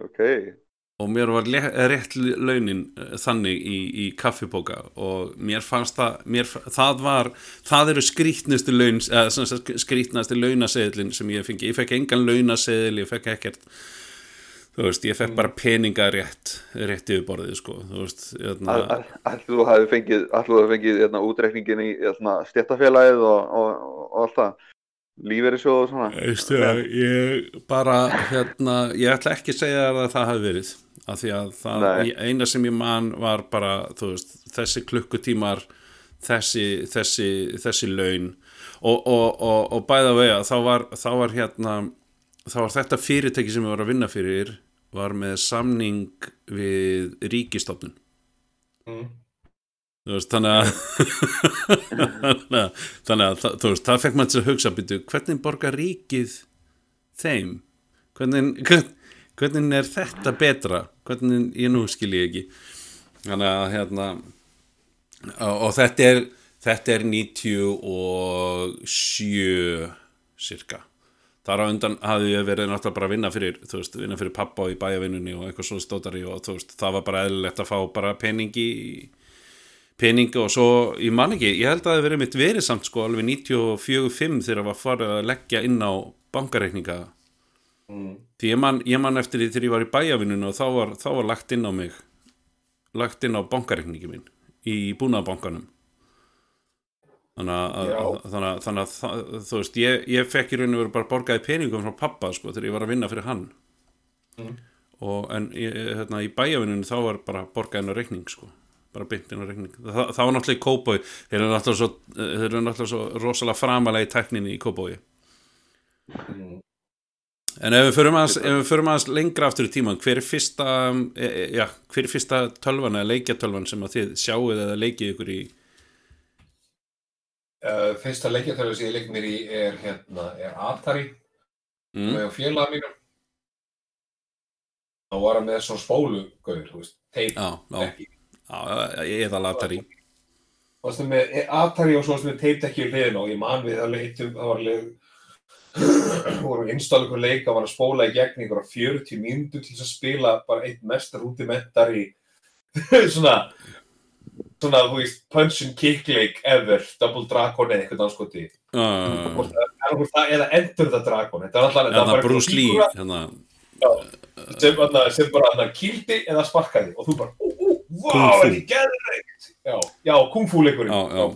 Speaker 4: ok.
Speaker 2: og mér var rétt launin eh, þannig í, í kaffipóka og mér fannst það mér, það var, það eru skrítnustu laun, eða sem sagt skrítnasti launaseðlin sem ég fengi, ég fekk engan launaseðl, ég fekk ekkert þú veist, ég fekk bara peninga rétt rétt yfir borðið, sko. Þú veist, hérna,
Speaker 4: þú hafi fengið, fengið hérna, útreikningin í hérna, stjættafélagið og, og, og, allt það. Lífeyrissjóð og svona.
Speaker 2: veistu að ég bara, hérna, ég ætla ekki að segja að það hafi verið af því að það, eina sem ég man var bara, þú veist, þessi klukkutímar þessi, þessi, þessi laun. Og, og, og, og bæða vega, þá var, þá var hérna þá var þetta fyrirtæki sem ég var að vinna fyrir var með samning við ríkistofnun
Speaker 3: Mm.
Speaker 2: veist, þannig að þannig að, það- veist, það fekk mann til að hugsa byrju, hvernig borgar ríkið þeim? Hvernig, hvern, hvernig er þetta betra? Hvernig, ég nú skil ég ekki. Þannig að hérna og, og þetta er þetta er 97 cirka þar á undan hafði ég verið náttúrulega bara að vinna fyrir, þú veist, vinna fyrir pappa og í bæjavinnunni og eitthvað svo stótari og þú veist, það var bara eðlilegt að fá bara peningi peningi og svo, ég man ekki, ég held að það hafi verið mitt verið samt sko alveg 94-5 þegar það var farið að leggja inn á bankareikninga
Speaker 3: Mm.
Speaker 2: því ég man, ég man eftir því þegar ég var í bæjavinnunni og þá var, þá var lagt inn á mig lagt inn á bankareikningi minn í búnaðabankanum þannig að, að, þannig að, þannig að þú veist, ég, ég fekk í raun og veru bara borgaði peningum frá pappa sko þegar ég var að vinna fyrir hann.
Speaker 3: Mm.
Speaker 2: og en ég, hérna, í bæjavinnunni þá var bara borgaðin á reikning sko bara byndin og reikning. Þa, það var náttúrulega í Kóbói þeir eru náttúrulega svo, eru náttúrulega svo rosalega framalega í tekninni í Kóbói
Speaker 3: Mm.
Speaker 2: en ef við förum aðeins, ef við förum aðeins lengra aftur í tíman hver er fyrsta e, e, er fyrsta tölvan eða leikjatölvan sem að þið sjáuð eða leikið ykkur í
Speaker 3: Uh, fyrsta leikjartölu sem ég leik mér í er hérna, er Atari.
Speaker 2: Mm?
Speaker 3: með félaga mínu þá var hann með svona spólugauður, þú veist, teip
Speaker 2: já, já,
Speaker 3: ekki.
Speaker 2: Já, ég er það latari.
Speaker 3: Varstu með Atari og svo varstu með teipdekki í hliðin og ég man við það leitum það var leik voru install ykkur leik að var að spóla í gegn á 40 mínútur til þess að spila bara eitt mest rúdimentar í svona svona, þú veist, punch and kick leik ever, double dragon eða eitthvað anskoti
Speaker 2: uh,
Speaker 3: eða endur the dragon þetta er alltaf
Speaker 2: eða Bruce Lee hérna,
Speaker 3: sem, þarna, sem bara kýldi eða sparkaði og þú bara, ú,
Speaker 2: Kung
Speaker 3: wow,
Speaker 2: fu.
Speaker 3: er þið geðveikt. Já, já, kung fu leikurinn.
Speaker 2: Já, já,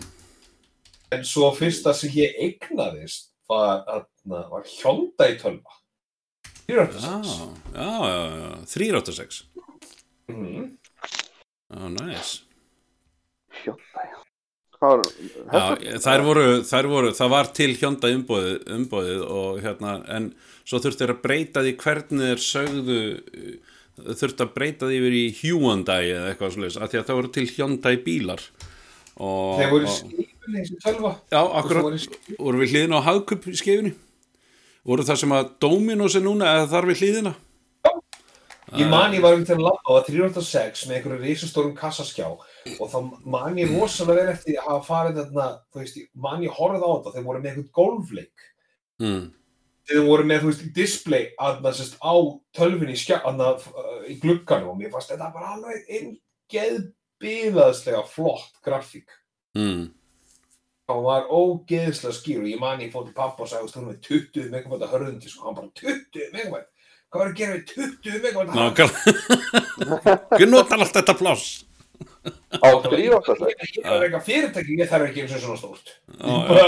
Speaker 3: en svo fyrsta sem ég eignaðist var, var Hyundai tölva.
Speaker 2: Já,
Speaker 3: 486
Speaker 2: já, já, já. 386
Speaker 3: Mhm.
Speaker 2: já, nice
Speaker 4: Já. Hvað
Speaker 2: Já, þær voru, þær voru, það var til hjónda umbóðið, umbóðið og hérna, en svo þurfti þeir að breyta því hvernig þeir sögðu, þurfti að breyta því yfir í Hyundai eða eitthvað svolítið, af því að það voru til Hyundai bílar. Og,
Speaker 3: þeir voru
Speaker 2: og,
Speaker 3: skrifin þessi tölva
Speaker 2: já,
Speaker 3: og
Speaker 2: akkurat,
Speaker 3: voru
Speaker 2: við hliðina á hagkup í skefinni? Voru það sem að Dominos er núna eða þar við hliðina?
Speaker 3: Ég man ég var um til að labba á það 306 með einhverju risastórum kassaskjá og þá man ég rosalega vel eftir að hafa farið þarna, þú veist, man ég horfði á þetta þeir voru með einhvern golfleik
Speaker 2: Mm.
Speaker 3: þeir voru með, þú veist, display aðna, sérst, á tölvinni skjá, aðna, í glugganum og mér fannst þetta bara alveg einn geðbiðaðslega flott grafík
Speaker 2: Mm.
Speaker 3: hann var ógeðslega skýr og ég man ég fór til pappa og sagði, þú veist, hún er með 20 megabæta hörðundi, sko, hann bara 20 megabæta hvað var að gera við 20 megabæta
Speaker 2: Nákvæmlega. Hvernig notar allt þetta pláss?
Speaker 4: Á 386?
Speaker 3: ég er eitthvað fyrirtæki, ég þarf ekki eins og svona stórt.
Speaker 2: Já, já.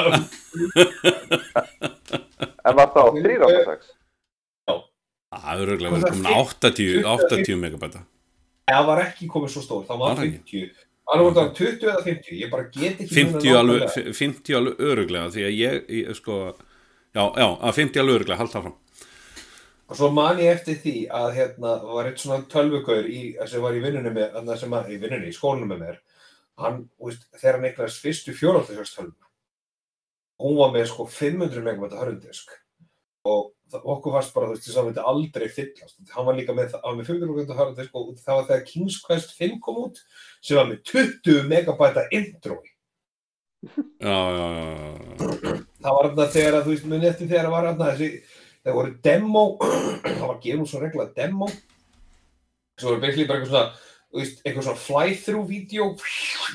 Speaker 4: En var það á 386?
Speaker 2: Það er örgulega verið komin 80, 80 megabæta.
Speaker 3: Það var ekki komið svo stórt, það var
Speaker 2: Var það ekki?
Speaker 3: 50. Alveg var það 20 eða 50, ég bara get ekki
Speaker 2: 50 alveg, 50 alveg öruglega því að ég, ég sko já, já, að 50 alveg öruglega, halda fram
Speaker 3: Og svo man ég eftir því að hérna það var eitt svona tölvugaur sem var í vinnunum með, þarna sem að, í vinnunni, í skólanum með mér. Hann, veist, þegar hann eignast fyrstu fjórhaldsleikast tölvu, hún var með sko 500 megabæta hörundisk. Og það, okkur varst bara, þú veist, þess að hann myndi aldrei fyllast. Hann var líka með, hann var með 500 megabæta hörundisk og það var þegar King's Quest 5 kom út, sem var með 20 megabæta intro.
Speaker 2: Já, já, já, já,
Speaker 3: það var þarna þegar að þú veist muni eftir þegar að var þarna þessi það voru demo það var gefið svo regla demo. Sem voru basically bara eitthvað svona veist, eitthvað svona fly-through vídeo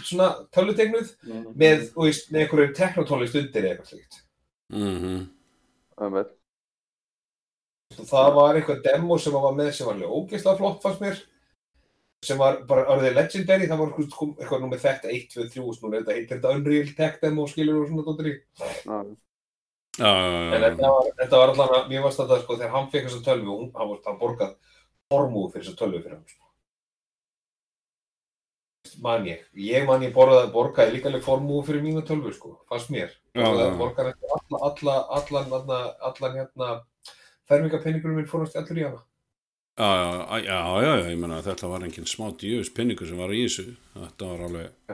Speaker 3: svona tölutegnuð með, þú veist, með einhverju teknotónlist undir eða eitthvað slíkt.
Speaker 2: Mhm,
Speaker 4: Einmitt.
Speaker 3: og það var eitthvað demo sem var með sem var alveg ógeðslega flott fannst mér. Sem var bara orðið legendary það var eitthvað, nú með þetta 1, 2, 3 og svona þetta heitir þetta Unreal Tech demo skilur og svona dóttir í En þetta var, þetta var allan að, mér varst þetta sko, þegar hann fekk þessa tölvu, hún, hann var hann borgað formúð fyrir þessa tölvu fyrir hann, sko. Man ég, ég man ég borgaði, borgaði líka alveg formúð fyrir mínu tölvu, sko, fannst mér. Borgaði eftir alla, alla, allan, allan, allan, hérna, fermingapenningurum minn fórast allur í hana.
Speaker 2: já, já, já, ég meina að þetta var engin smá djöfus pinningur sem var í þessu þetta var alveg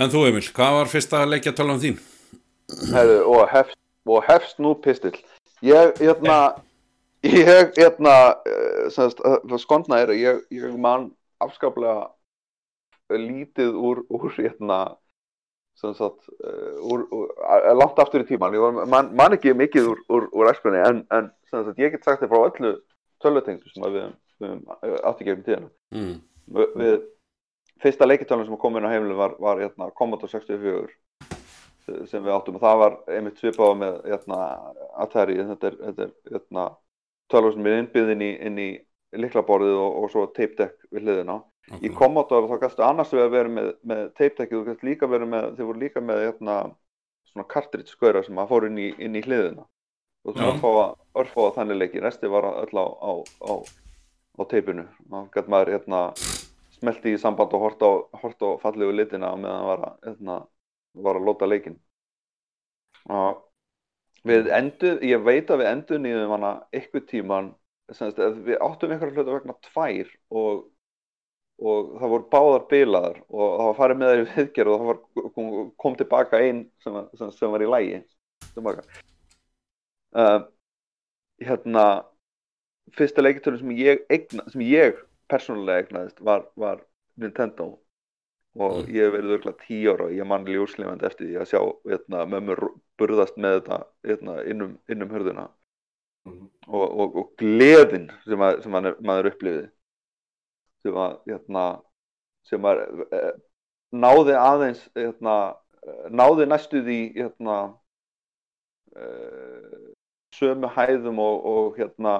Speaker 2: En þú Emil, hvað var fyrsta leikja tala um þín?
Speaker 4: Herru, og hefst, og hefst nú pistill. Ég, hérna, ég, hérna, eh, skondna er að ég, ég man afskaplega lítið úr, úr, hérna, sem sagt, eh, úr, úr, eh, langt aftur í tíman. Ég var, man, man ekki mikið úr, úr, úr æskunni, en, en, sem sagt, ég get sagt þér frá öllu tölvutengdu sem við, við höfum átt í gegnum tíðina.
Speaker 2: Mm.
Speaker 4: Við, fyrsta leikitölun sem kom inn á heimilin var, var hérna, Commodore 64 sem- við áttum. Og það var einmitt svipað með hérna, Atari. Þetta er, þetta er hérna, tölur sem er innbyggð inn í, inn í liklaborðið og, og svo tape deck við hliðina. Í
Speaker 2: Okay.
Speaker 4: Commodore þá gæstu annars við að vera með, með tape deckið. Og gæstu líka verið með þeir voru líka með hérna, svona cartridge skauðra sem að fóru inn í, inn í hliðina. Og
Speaker 2: Já.
Speaker 4: svona örfáa, örfáa þannig leiki. Resti var öll á, á, á, á teipinu maður gæti maður hérna smelti í samband og hort á, fallegu litina meðan hann var að, var að lóta leikinn. Og við endur, ég veit að við endur nýðum hana eitthvað tíman semst, við áttum einhverja hluta vegna tvær og, og það voru báðar bilaðar og það var farið með í viðgerð og það var, kom, kom tilbaka einn sem, sem, sem var í lægi uh, hérna fyrsta leikitölum sem ég eigna, sem ég persónulega eignaðist var, var Nintendo og
Speaker 2: Mm.
Speaker 4: ég hef verið örgulega tíu ára og ég man ljóslifandi eftir því að sjá hérna, mömmur burðast með þetta hérna, innum, innum hörðuna
Speaker 3: Mhm.
Speaker 4: og, og, og gleðin sem, að, sem að, maður upplifði sem að hérna, sem e, náði aðeins eh, náði næstu því e, sömu hæðum og, og hérna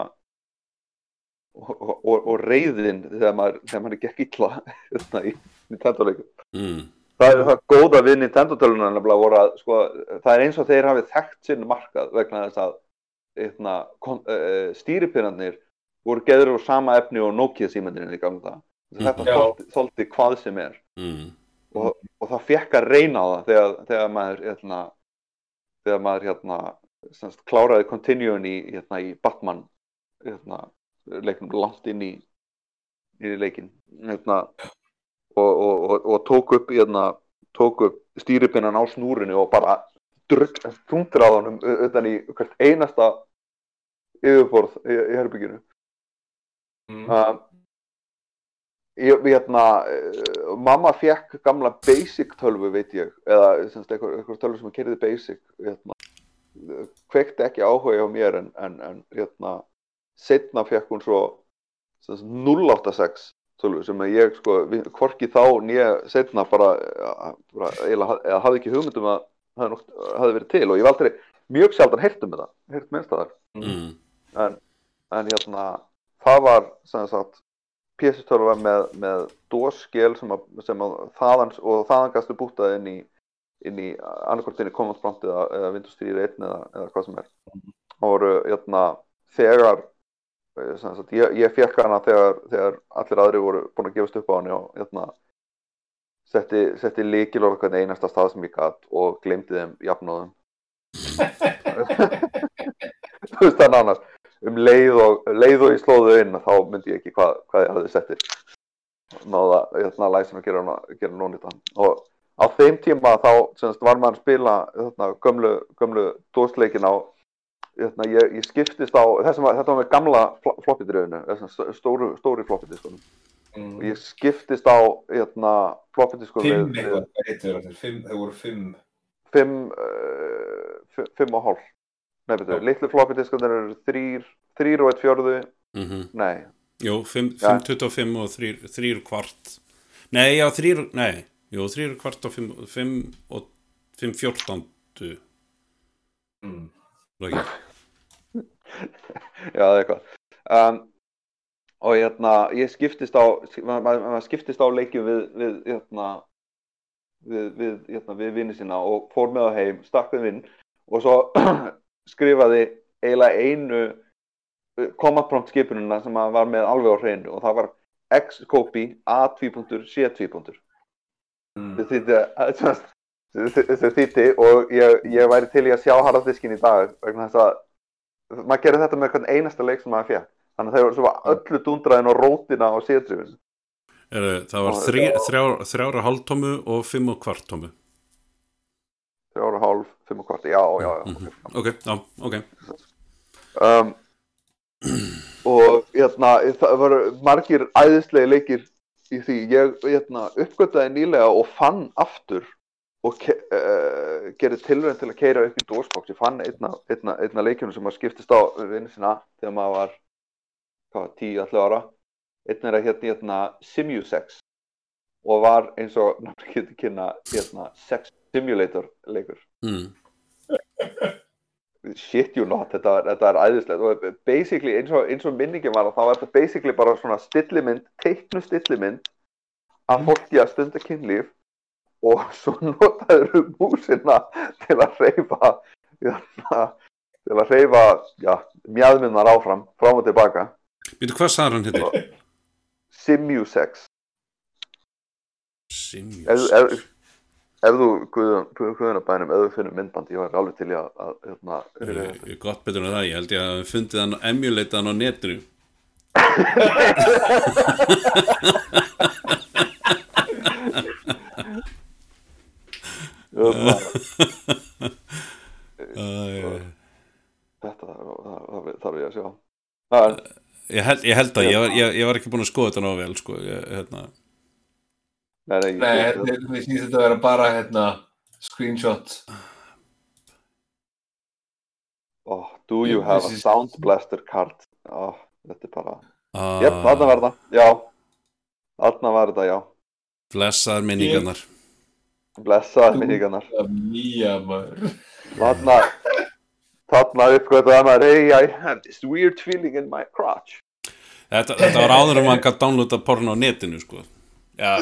Speaker 4: og, og, og reyðin þegar maður, þegar maður gekk illa í Nintendo leikum
Speaker 2: mm.
Speaker 4: það er það góða við Nintendo tölunar nefnilega voru að sko, það er eins og þeir hafi þekkt sinn markað vegna þess að eitna, kon, uh, stýripinnarnir voru geður úr sama efni og Nokia símendurinn í gamla það þetta
Speaker 3: Já.
Speaker 4: þoldi, þoldi hvað sem er
Speaker 2: Mm.
Speaker 4: og, og það fekk að reyna á það þegar, þegar maður hérna, þegar maður hérna, semst, kláraði continuun í, hérna, í Batman hérna, leiknum langt inn í, í leikin hérna, og, og, og, og tók upp hérna, upp stýripinnan á snúrinu og bara þungtur á u- utan í hvert einasta yfirborð í, í herbygginu
Speaker 3: Mm.
Speaker 4: uh, ég, hérna uh, mamma fekk gamla basic tölvu veit ég, eða einhver tölvu sem kerði basic hérna, kveikti ekki áhuga á mér en, en, en hérna setna fekk hún svo semst, 086 tölvu sem að ég sko, hvorki þá nýja setna bara, bara eða, eða hafði ekki hugmyndum að það hefði, verið til og ég hef aldrei mjög sjaldan heyrt um þetta, heyrt minnst að
Speaker 2: Mm.
Speaker 4: en, en hérna það var sem sagt PS12 var með, með DOS-skil sem, að, sem að þaðan og þaðan gastu bútað inn í inn í annarkvort inn í Command Prompt eða, eða Windows 3 eða, eða hvað sem er. Það voru hérna þegar sagt, ég, ég fekk hana þegar, þegar allir aðri voru búin að gefast upp á hann og hérna setti, setti líkil og hvernig einasta stað sem ég gatt og glemdi þeim jafnóðum. Þú veist þannig annars um leið og, leið og ég slóðu inn þá myndi ég ekki hvað, hvað ég hafði settir náða hérna, læsin að gera, gera nónita og á þeim tíma þá semst, var maður að spila hérna, gömlu, gömlu dósleikin á hérna, ég, ég skiptist á þessum, var- þetta var með gamla floppidröðinu stóru, stóri floppidiskunum
Speaker 3: Mm.
Speaker 4: og ég skiptist á hérna, floppidiskunum
Speaker 3: Fimm eitthvað, hvað heitir þetta? Fimm, það voru fimm.
Speaker 4: fimm, uh, fimm, fimm og hálf nei, betur,
Speaker 3: Já.
Speaker 4: litlu floppidiskunir eru þrýr, þrýr og eitt fjörðu
Speaker 2: Mm
Speaker 4: nei,
Speaker 2: Jú, 5,
Speaker 4: Ja.
Speaker 2: 25 og 3, 3 kvart Nei, já, 3 Nei, jú, 3 kvart og 5, 5 og 5 14
Speaker 3: Mm.
Speaker 2: Lagi.
Speaker 4: Já, það er eitthvað. Um, og hérna, ég skiptist á, maður ma ma skiptist á leikjum við, við, hérna, við, við, hérna, við vinni sína og fór með á heim, stakk við vinn og svo skrifaði eiginlega einu uh, command prompt skipununa sem var með alveg á hreinu og það var x-copy a2. c2. Þetta þýtti, þetta þýtti og ég, ég væri til í að sjá harðardiskin í dag vegna þess að maður gerir þetta með hvern einasta leik sem maður fekk þannig að voru svo öllu dundraðin og rótina sétrifin
Speaker 2: Heru, Það var 3, 3, 3 hálftómu og 5 og kvartómu
Speaker 4: þrjára hálf, fimm og kvart, já, já, já
Speaker 2: Mhm. Ok, já, ok.
Speaker 4: Um, og hérna það voru margir æðislegi leikir í því. Ég hérna, uppgötaði nýlega og fann aftur og uh, gerði tilvæg til að keira upp í DOS-box ég fann einna, einna, einna leikjunum sem að skiptist á vinnu sína þegar maður var hvað, 10-11 ára. Einn er að hérna, hérna Simusex og var eins og náttúrulega getur kynna hérna, sex simulator leikur.
Speaker 2: Mm.
Speaker 4: shit you not, þetta, þetta er æðislegt. Og basically eins og, eins og minningin var þá er þetta basically bara svona stillimynd teiknu stillimynd að fólki að stunda kynlíf og svo notaður músina til að reyfa hérna, til að reyfa já, mjadminnar áfram fram og tilbaka
Speaker 2: Býtu, hvað sagði hann hittir?
Speaker 4: Simusex ef,
Speaker 2: Simjus
Speaker 4: ef, þú guðunabænum, ef þú finnur myndband ég var alveg til í að, að hérna, þetta.
Speaker 2: Ég er gott betur en það, ég held ég að við fundið hann emulata hann á netinu
Speaker 4: Hérna,
Speaker 2: uh,
Speaker 4: þetta þarf ég að sjá er
Speaker 2: ég, held, ég held að ég var, ég, ég var ekki búin að skoða þetta ná vel sko, ég, hérna,
Speaker 4: Nei, nei,
Speaker 3: Nei,
Speaker 4: ég,
Speaker 3: þetta sýnst þetta að vera bara hérna screenshot.
Speaker 4: Oh, Do you have a sound blaster card? Oh, þetta er bara
Speaker 2: uh,
Speaker 4: Jep, þarna var það, já. Þarna var þetta, já.
Speaker 2: Blessaðar minningarnar
Speaker 4: Blessaði
Speaker 3: Þú-
Speaker 4: minningarnar.
Speaker 3: Mía maður.
Speaker 4: Þarna Þarna uppgötaði maður Hey, I have this weird feeling in my crotch.
Speaker 2: Þetta, þetta var áður en maður gætt downloada porn á netinu sko. Já,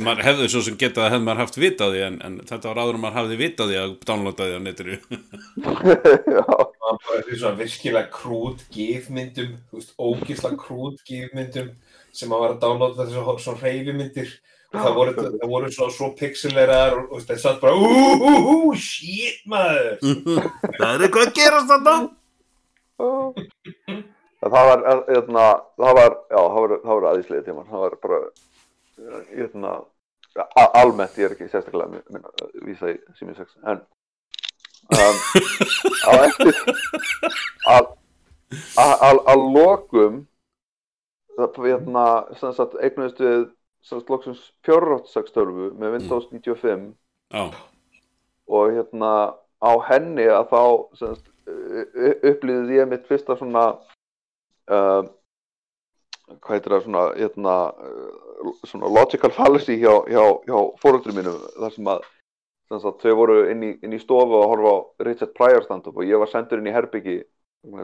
Speaker 2: maður hefði svo sem getað að hefði maður haft vitaði en, en þetta var áður en maður hafði vitaði að downloada því á netinu.
Speaker 4: Já,
Speaker 3: Það var svona virkilega krút gifmyndum, þú veist, ógisla krút gifmyndum sem að var að downloada þessu svona hreyfimyndir. og það voru, það voru svona svo pixelerar og, og það satt bara úúúú, shit maður.
Speaker 2: Það er eitthvað að gerast þetta
Speaker 4: það var, hérna, það var, já, það var, það var aðeinslega tíma, það var bara, hérna, a- almennt, ég er ekki sérstaklega að minna, vísa í Simi 6, en um, á eftir, að, að, að, að lokum, það, hérna, sem sagt, eignuðist við, loksins 486 tölvu með Windows 95,
Speaker 2: Já,
Speaker 4: og hérna á henni að þá semst, upplýðið ég mitt fyrsta svona uh, hvað heitir það svona, hérna, uh, svona logical fallacy hjá, hjá, hjá fóröldrum mínum þar sem að þau voru inn í, inn í stofu að horfa á Richard Pryor stand-up og ég var sendur inn í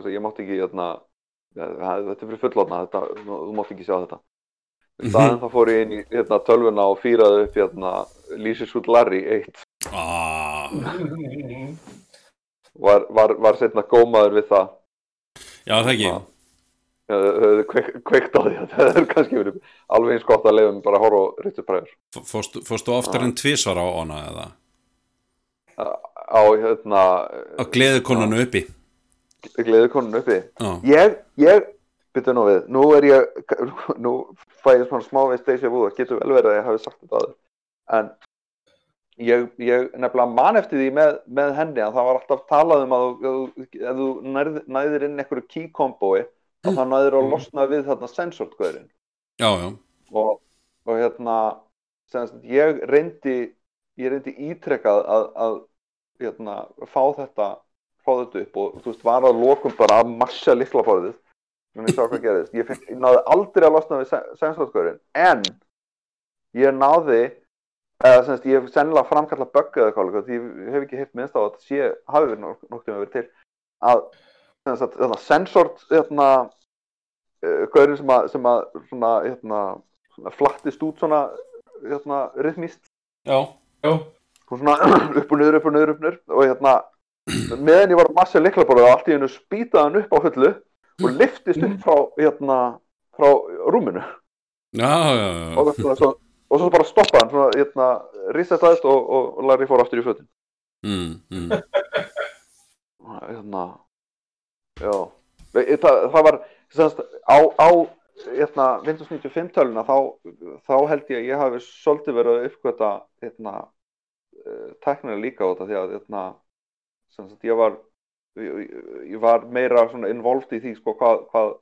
Speaker 4: að ég mátti ekki hérna, ja, þetta er fyrir fullotna þetta, þú mátti ekki sjá þetta í staðinn þá fór ég inn í hérna, tölvuna og fýraði upp hérna, Lýsis út Larry 1
Speaker 2: ah,
Speaker 4: var, var, var setna gómaður við það.
Speaker 2: Já það ekki?
Speaker 4: Þau höfðu kveikt, á því það er kannski verið alveg eins gott að leiðum bara að horfa Richard Pryor.
Speaker 2: F- Fórstu, oftar en tvisvar á hana eða?
Speaker 4: Á hérna
Speaker 2: á gleðikonanu uppi.
Speaker 4: Gleðikonun uppi?
Speaker 2: Já,
Speaker 4: ég, ég, byrju nú við. Nú er ég, nú fæ ég svona smá veist deja vu, það getur vel verið að ég hafi sagt þetta aður en ég, ég nefnilega man eftir því með, með henni að það var alltaf talað um að ef þú- nærð, næðir inn einhverju key komboi að það næðir að losna við þarna sensortgöðurinn
Speaker 2: já, já.
Speaker 4: Og, og hérna semst, ég reyndi ég reyndi ítrekkað að, að hérna, fá þetta fá þetta upp og þú veist var að lokum bara að massa liklaforðið en ég sá hvað gerðist ég, fekk, ég náði aldrei að losna við sensortgörinn en ég náði eða semst ég hef sennilega framkalla bögg eða eitthvað því ég hef ekki hitt minnst á að sé hafi verið nokk- nokkuð með verið til að semst að þetta sensort hérna uh, gaurinn sem að, sem að svona, hérna, svona flattist út svona hérna, rithmist
Speaker 2: Já,
Speaker 3: Já,
Speaker 4: svona upp og niður, upp og niður, upp og niður. Og hérna meðan ég var að massa liklaborðið og allt í hennu spýtaði hann upp á fullu og liftist upp frá hérna, frá rúminu
Speaker 2: já, já, já.
Speaker 4: og, svo, og svo bara stoppaði hann svona, hérna, risetaðist og, og, og Larry fór aftur í fötin
Speaker 2: Mm, mm.
Speaker 4: hérna já það, það var semst, á, á hérna, Windows 95 töluna þá, þá held ég að ég hafi svolítið verið að uppgöta hérna, uh, teknilega líka á þetta því að hérna, semst, ég var ég, ég var meira svona involved í því sko, hvað, hvað,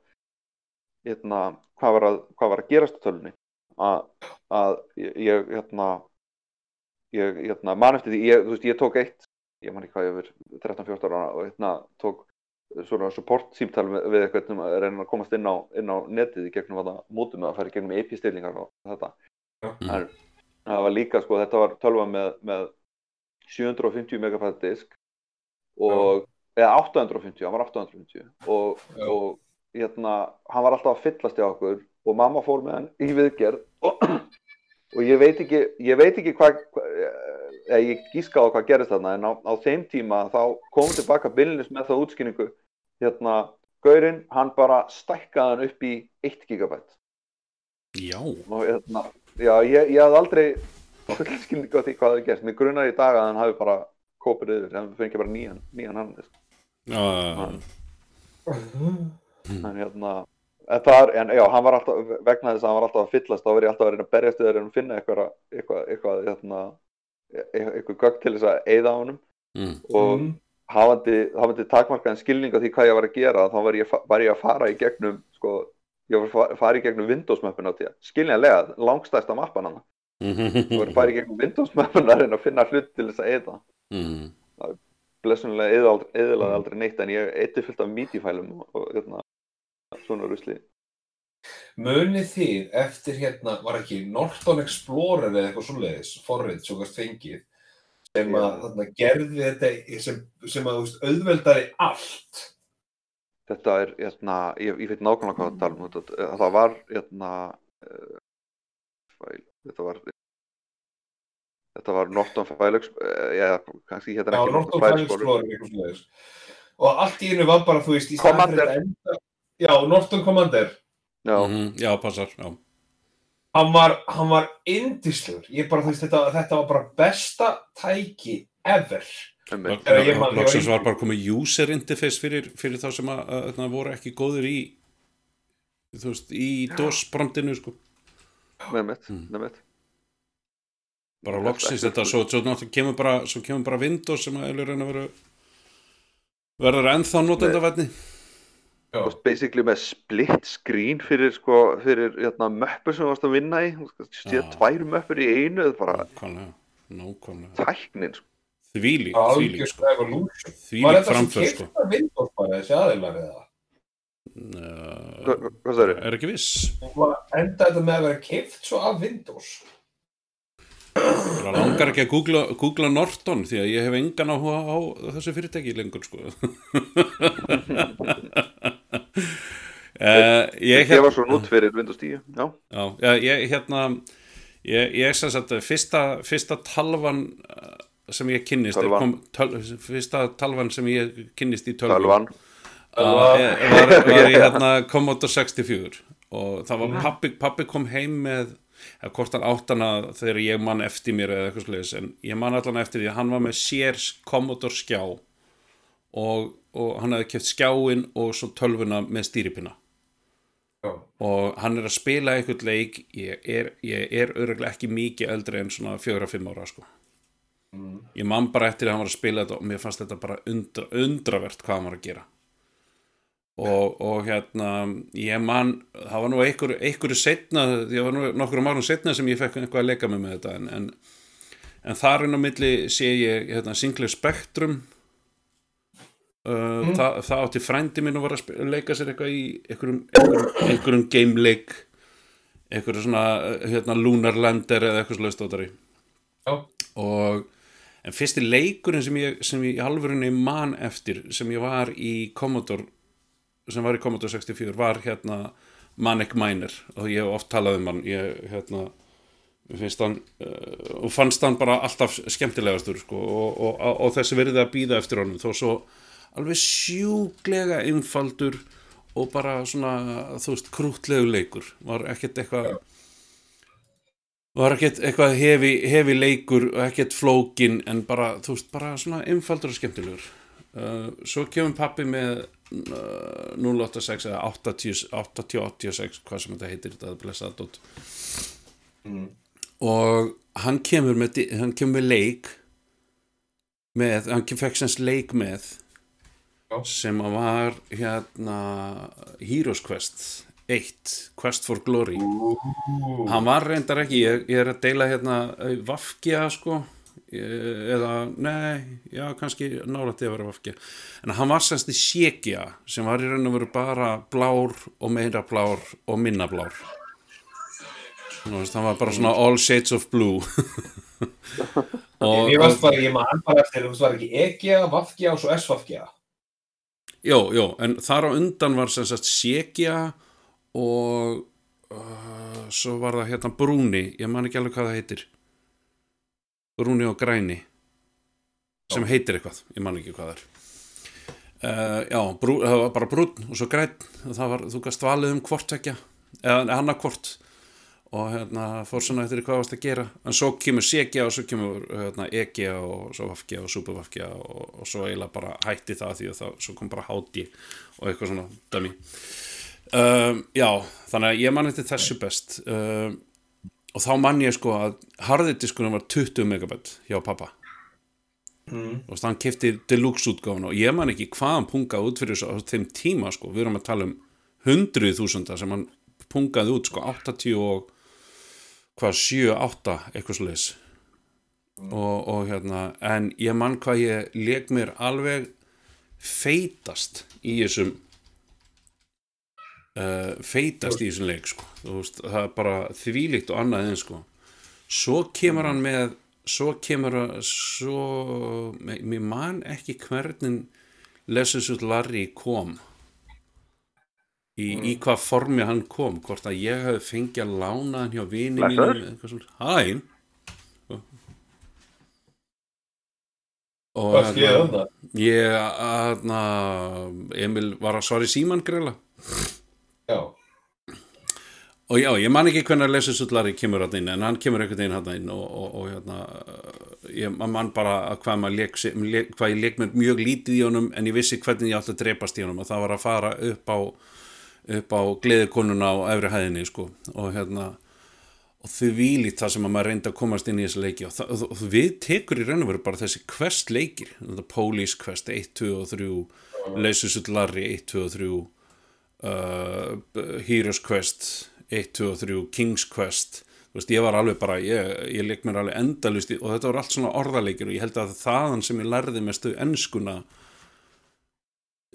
Speaker 4: hérna, hvað, var að, hvað var að gerast á tölunni að, að ég, ég hérna ég hérna, man eftir því, ég, þú veist, ég tók eitt ég man ekki hvað ég verið 13-14 ára og hérna tók svona support símtal við, við eitthvað um að reyna að komast inn á, inn á netið í gegnum að mótum að fara í gegnum IP-stillingar og þetta.
Speaker 2: Mm.
Speaker 4: en það var líka sko, þetta var tölva með, með 750 megabæt disk og, eða 850, hann var 850 og, og hérna, hann var alltaf að fyllast í okkur og mamma fór með hann í viðgerð. Og, og ég veit ekki ég veit ekki hvað hva, eða ég gíska á hvað gerist þarna en á, á þeim tíma þá kom tilbaka bylnis með það útskynningu hérna, Gaurinn, hann bara stækkaði hann upp í 1 gigabæt
Speaker 2: já.
Speaker 4: og hérna, já, ég, ég hafði aldrei full skilning á því hvað það er gert mér grunar í dag að hann hafi bara kópið yfir en fengið bara nýjan, nýjan hann
Speaker 2: Já, já.
Speaker 4: en hérna er, en já, hann var alltaf vegna þess að hann var alltaf að fyllast þá var ég alltaf að reyna að berjast þeir en finna eitthvað eitthvað, eitthvað, hérna, eitthvað, eitthvað gögn til þess að eyða á honum
Speaker 2: Mm.
Speaker 4: og
Speaker 3: Mm.
Speaker 4: hafandi, hafandi takmarkaðan skilning á því hvað ég var að gera þá var ég, var ég að fara í gegnum sko, ég var að fa- fara í gegnum Windows mappin á því skiljanlega, langstæsta mappan hann ég var að fara í gegnum Windows mappin að reyna að finna hlut til þess að eyða
Speaker 2: Mm.
Speaker 4: Blessunlega eðlaði aldrei neitt en ég eitti fullt af meaty-fælum og, hérna, svona rusli
Speaker 3: Munið þið eftir hérna, var ekki Norton Explorer eða eitthvað svoleiðis, forrið svo kannski fengið, sem að þarna, gerði þetta sem, sem að veist, auðveldari allt.
Speaker 4: þetta er, hérna, ég, ég veit nákvæmlega hvað það tala um þetta, það var hérna uh, þetta var þetta var Norton Explorer eða kannski hérna ekki
Speaker 3: Norton svoleiðis. Og allt í einu var bara, þú veist, í staðinn fyrir
Speaker 4: Commander.
Speaker 3: enda... Já, Norton Commander.
Speaker 4: já,
Speaker 2: Mhm, Já, passar, já.
Speaker 3: Hann var, var indislegur. Ég bara, þú veist, þetta, þetta var bara besta tæki ever. ég var
Speaker 2: bara komið user interface fyrir, fyrir þá sem að, að, að voru ekki góður í þú veist, í DOS-brandinu sko.
Speaker 4: einmitt,
Speaker 2: Mm. Bara loksins
Speaker 4: þetta-
Speaker 2: svo, svo kemur bara, svo kemur bara Windows sem að er raun að vera verður ennþá notendavætni
Speaker 4: basically með split screen fyrir sko, fyrir hérna möppur sem þú varst að vinna í þú veist, sé
Speaker 2: Já.
Speaker 4: tvær möppur í einu
Speaker 2: nákvæmlega, nákvæmlega
Speaker 4: tæknin sko.
Speaker 2: þvílík, þvílík sko. þvílík framför sko.
Speaker 4: Hva- hvað það eru?
Speaker 2: er ekki viss
Speaker 3: Enda þetta með að vera keft svo af Windows.
Speaker 2: Það langar ekki að googla, googla Norton því að ég hef engan áhuga á þessu fyrirtæki lengur sko. Uh, ég,
Speaker 4: Ég var svo nút fyrir Windows 10 já,
Speaker 2: Já, já, ég hérna ég, ég sem sagt fyrsta, fyrsta talvan uh, sem ég kynnist er kom, töl, fyrsta talvan sem ég kynnist í tölvan
Speaker 4: Talvan.
Speaker 2: Uh, var, var í hérna Commodore 64 og það var pappi, pappi kom heim með eða hvort hann átt hana þegar ég man eftir mér eða eitthvað sliðis en ég man allan eftir því að hann var með sér Commodore skjá og, og hann hefði keft skjáin og svo tölvuna með stýripinna
Speaker 3: Já.
Speaker 2: og hann er að spila eitthvað leik ég er, er öruglega ekki mikið eldri en svona fjögra-fimm ára sko.
Speaker 3: Mm.
Speaker 2: ég man bara eftir að hann var að spila þetta og mér fannst þetta bara undra, undravert hvað hann var að gera og, og hérna ég man, það var nú einhver, einhverju setna, ég var nú nokkur árum setna sem ég fekk eitthvað að leika mig með þetta en, en, en þar inn á milli sé ég hérna, Sinclair Spectrum. Uh, það, það átti frændi minn að vera að leika sér eitthvað í einhverjum, einhverjum, einhverjum gameleik einhverjum svona hérna, Lunar Lander eða eitthvað slöðst átari
Speaker 3: Já.
Speaker 2: og en fyrsti leikurinn sem ég, sem ég í alvörunni man eftir sem ég var í Commodore sem var í Commodore 64 var hérna Manic Miner og ég hef oft talað um hann. Ég hérna finnst hann uh, og fannst hann bara alltaf skemmtilegastur sko, og, og, og, og þessi verið að býða eftir honum þó svo alveg sjúklega einfaldur og bara svona þú veist krútlegu leikur. Var ekkert eitthvað var ekkert eitthvað hefi, hefi leikur og ekkert flókin en bara þú veist bara svona einfaldur og skemmtilegur uh, svo kemur pappi með uh, 086 eða 80 8086 hvað sem þetta heitir þetta er blessað
Speaker 3: Mm.
Speaker 2: og hann kemur með, hann kemur með leik með, hann fekk semst leik með
Speaker 3: Já.
Speaker 2: sem að var hérna Heroes Quest 1 Quest for Glory hann var reyndar ekki, ég, ég er að deila hérna eh, Vafkja sko eh, eða, nei, já kannski nálætti að vera Vafkja en hann var semst í Sjekja sem var í raun og veru bara blár og meira blár og minna blár. Nú, veist, hann var bara svona all shades of blue. Og,
Speaker 3: Ég varst bara, ég man bara eftir, þú var ekki EGA, VAFGA og svo S-VAFGA.
Speaker 2: Jó, jó, en þar á undan var sem sagt Sjekja og uh, svo var það hérna Brúni, ég man ekki alveg hvað það heitir Brúni og Græni sem heitir eitthvað, ég man ekki hvað það er. Uh, Já, brú, það var bara brún og svo græn það var, þú gast valið um hvort ekki eða annað hvort. Og hérna fór svona eftir hvað varst að gera. En svo kemur Segja og svo kemur hérna, Egja og svo Vafkja og Supervafkja og, og svo eiginlega bara hætti það því að það, svo kom bara Háti og eitthvað svona dæmi um, já, þannig að ég man eftir þessu best. Um, og þá man ég sko að harðidiskunum var 20 megabit hjá pappa
Speaker 3: Mm.
Speaker 2: og hann kefti deluxe útgáfun og ég man ekki hvað hann pungaði út fyrir þessu þeim tíma sko, við erum að tala um hundruð þúsunda sem hann pungaði út sko 80 og hvað 7, 8 eitthvað svo leis og, og hérna en ég man hvað ég leik mér alveg feitast í þessum uh, feitast í þessum leik sko. Þú veist, það er bara þvílíkt og annað en sko svo kemur hann með svo kemur hann svo, mér man ekki hvernig Lessons with Larry kom í, í hvað formi hann kom hvort að ég hefði fengið að lána hann hjá vini
Speaker 4: Blessaður.
Speaker 2: mínum eitthvað svona. hæ og
Speaker 3: Hvað skiljaði um það?
Speaker 2: ég aðna, Emil var að svara í síman greila
Speaker 3: Já.
Speaker 2: og já, ég man ekki hvernig að lesa sullari kemur hann inn, en hann kemur einhvern veginn hann inn og, og, og hérna ég man bara að hvað, lék, hvað ég leik mér mjög lítið í honum en ég vissi hvernig ég átti að drepast í honum og það var að fara upp á upp á gleðikonuna á efri hæðinni sko. Og hérna og þau vílít það sem að maður reyndi að komast inn í þessi leiki. Og, það, og, við tekur í raun og veru bara þessi quest leikir. Þetta Police Quest 1, 2 og 3 Leysusull Larry 1, 2 og 3 uh, Heroes Quest 1, 2 og 3 King's Quest. Þú veist, ég var alveg bara ég, ég leik mér alveg endalust og þetta var allt svona orðaleikir og ég held að þaðan sem ég lærði mestu ennskuna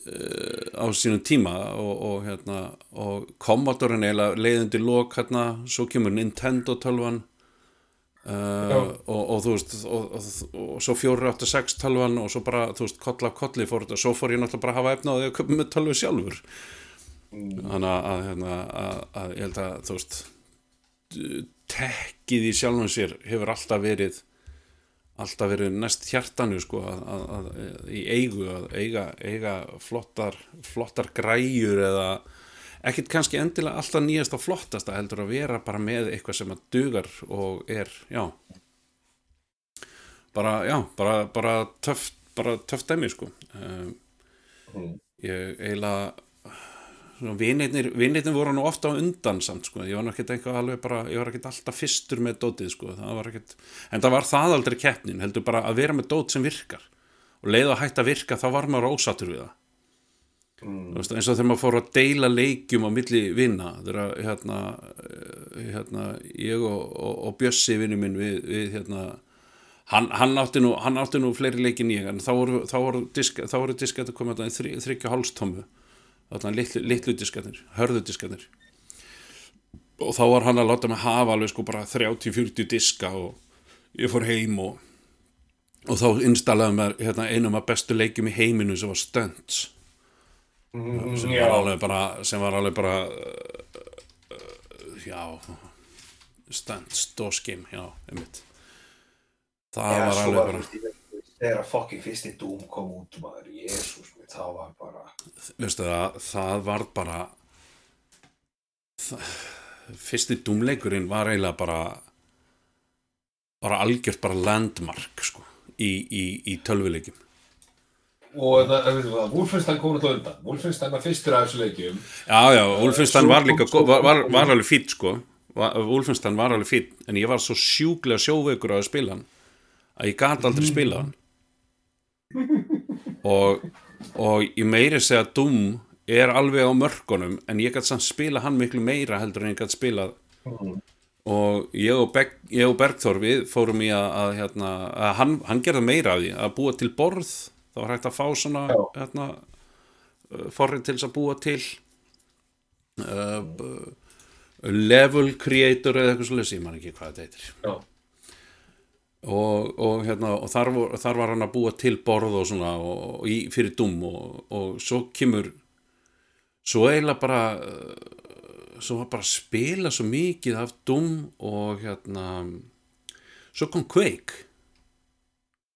Speaker 2: á sínum tíma og, og hérna og Commodorein eiginlega leiðindi lók hérna, svo kemur Nintendo tölvan uh, og, og þú veist og, og, svo 486 tölvan og svo bara, þú veist, koll af kolli fór þetta, svo fór ég náttúrulega bara að hafa efna á því að köpa með tölvu sjálfur þannig að, að, hérna, að, að ég held að þú veist tekkið í sjálfum sér hefur alltaf verið alltaf verið næst hjartanu sko að, að, að, í eigu að eiga, eiga flottar flottar græjur eða ekkert kannski endilega alltaf nýjast og flottasta heldur að vera bara með eitthvað sem að dugar og er, já. Bara, já, bara, bara töff bara töff dæmi sko. Um, ég eiginlega vinirnir voru nú ofta á undan samt sko, ég var náttúrulega eitthvað alveg bara, ég var ekkert alltaf fyrstur með dótið sko, það var ekkert, en það var það aldrei keppnin, heldur bara að vera með dót sem virkar. Og leið að hætta að virka þá var maður ósattur við það. Mm. veist, eins og þegar maður fór að deila leikjum á milli vinna þegar hérna, eh, hérna ég og, og, og Bjössi vinnu minn við, við hérna hann, hann, átti nú, hann átti nú fleiri leikin ég en þá voru, voru disk, þá voru diskættu komið þarna í þry, þryggja hálstómu þarna litlu, litlu diskarnir, hörðu diskarnir. Og þá var hann að láta mig hafa alveg sko bara 30-40 diska og ég fór heim og og þá installaði mér hérna, einum af bestu leikjum í heiminu sem var Stunts. Sem
Speaker 3: já.
Speaker 2: var bara sem var alveg bara uh, uh, já Stunts, DOS game, já, einmitt. Það
Speaker 3: Já,
Speaker 2: var alveg bara
Speaker 3: þú veist, þegar fucking fyrsti Doom kom út maður, jésús það var bara
Speaker 2: veistu það, það var bara það, fyrsti dúmleikurinn var eiginlega bara bara algjört bara landmark sko, í, í, í tölvuleikjum.
Speaker 3: Og Wolfenstein kom á undan. Wolfenstein var fyrstur af þessu leikjum.
Speaker 2: Já, já, Wolfenstein
Speaker 3: svo
Speaker 2: var líka var, var, var alveg fýtt sko. Wolfenstein var alveg fýtt en ég var svo sjúklega sjóveikur á að spila hann að ég gat aldrei spila hann. Og og ég meiri segja að Doom er alveg á mörkunum en ég gæti samt spila hann miklu meira heldur en ég gæti spilað. Og ég og, Beg, ég og Bergþór við fórum í að, að, hérna, að hann, hann gerði meira af því. Að búa til borð það var hægt að fá svona hérna, uh, forrið til þess að búa til. Uh, level creator eða eitthvað svo ég man ekki hvað þetta heitir.
Speaker 3: Já,
Speaker 2: og, og, hérna, og þar, vor, þar var hann að búa til borð og svona og, í, fyrir dum og, og svo kemur svo eiginlega bara uh, svo var bara að spila svo mikið af dum og hérna svo kom Quake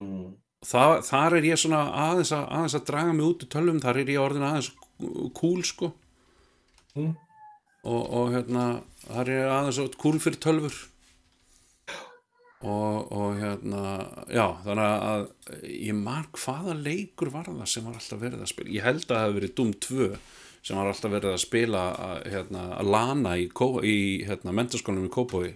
Speaker 3: mm.
Speaker 2: Þa, þar er ég svona aðeins að, aðeins að draga mig út í tölvum, þar er ég orðin aðeins cool sko
Speaker 3: Mm.
Speaker 2: og, og hérna það er aðeins og kúl fyrir tölfur og, og hérna já, þannig að ég man hvaða leikur var það sem var alltaf verið að spila. Ég held að það hefði verið Doom 2 sem var alltaf verið að spila að, hérna, að lana í, í hérna, mentaskólanum í Kópói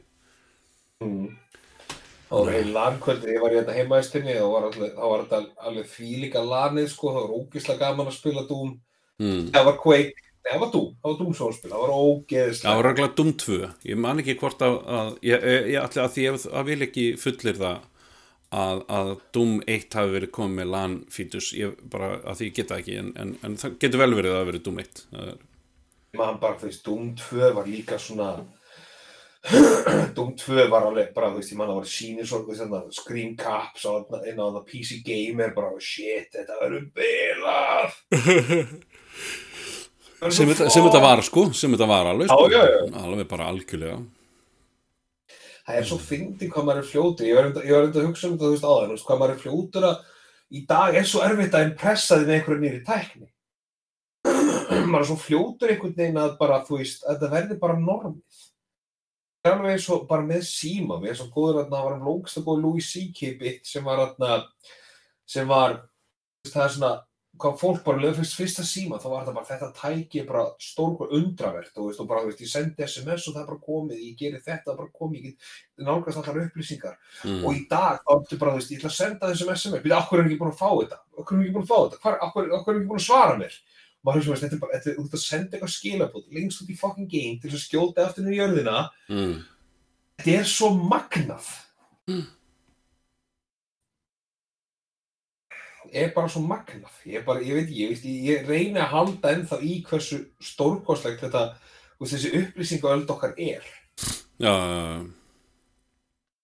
Speaker 3: Það var heil lankvöldi, ég var hérna í stinni og var allir, þá var þetta alveg þvílíka lanið sko, það var ógeðslega gaman að spila Doom.
Speaker 2: mm.
Speaker 3: Það var Quake, nei það var Doom, það var Doom sólspil, það var
Speaker 2: Það
Speaker 3: ógeðslega.
Speaker 2: var regla Doom 2 ég man ekki hvort að, að ég, ég, ég ætla að því ég að vil ekki fullir það að, að Doom 1 hafi verið komið með LAN fítus ég bara að því ég geta ekki en, en, en það getur vel verið að það hafi verið Doom 1 Það er,
Speaker 3: Man bara, þú veist, Doom 2 var líka svona, Doom 2 var alveg, bara, þú veist, ég man að það var sýnir svo, þú veist, þarna, Screen Caps á það PC Gamer, bara, shit, þetta verður bilað.
Speaker 2: sem, þetta, sem þetta var sko sem þetta var alveg sko.
Speaker 3: Já, já, já.
Speaker 2: alveg bara algjörlega
Speaker 3: það er svo fyndið hvað maður er fljótur ég var enda, ég var enda að hugsa um þetta þú veist áður veist, hvað maður er fljótur að í dag er svo erfitt að impressa þið með einhverju nýri tækni maður er svo fljótur einhvern veginn að bara þú veist að þetta verði bara normið það er alveg eins og bara með síma við erum svo góður að það var um lóksta góð Louis C.K. bit sem var sem var það er svona hvað fólk bara lögðu fyrst fyrsta síma þá var þetta bara þetta tæki bara stórkur undravert og, veist, og bara veist, ég sendi SMS og það bara komið, ég geri þetta, bara komið ég get nálgast allar upplýsingar.
Speaker 2: Mm.
Speaker 3: og í dag þá ertu bara, veist, ég ætla að senda þessum SMS býta, okkur er ekki búin að fá þetta? Okkur er ekki búin að fá þetta, okkur, er ekki búin að svara mér? Og maður hugsa, veist, þetta er bara, þetta út að senda eitthvað skilabót lengst út í fucking game til þess að skjóta eftir nú jörðina.
Speaker 2: Mm.
Speaker 3: þetta er svo magnað er bara svo magnað. Ég, bara, ég veit ég, ég, reyni að halda ennþá í hversu stórkostlegt þetta, þessi upplýsingaöld okkar er.
Speaker 2: Já,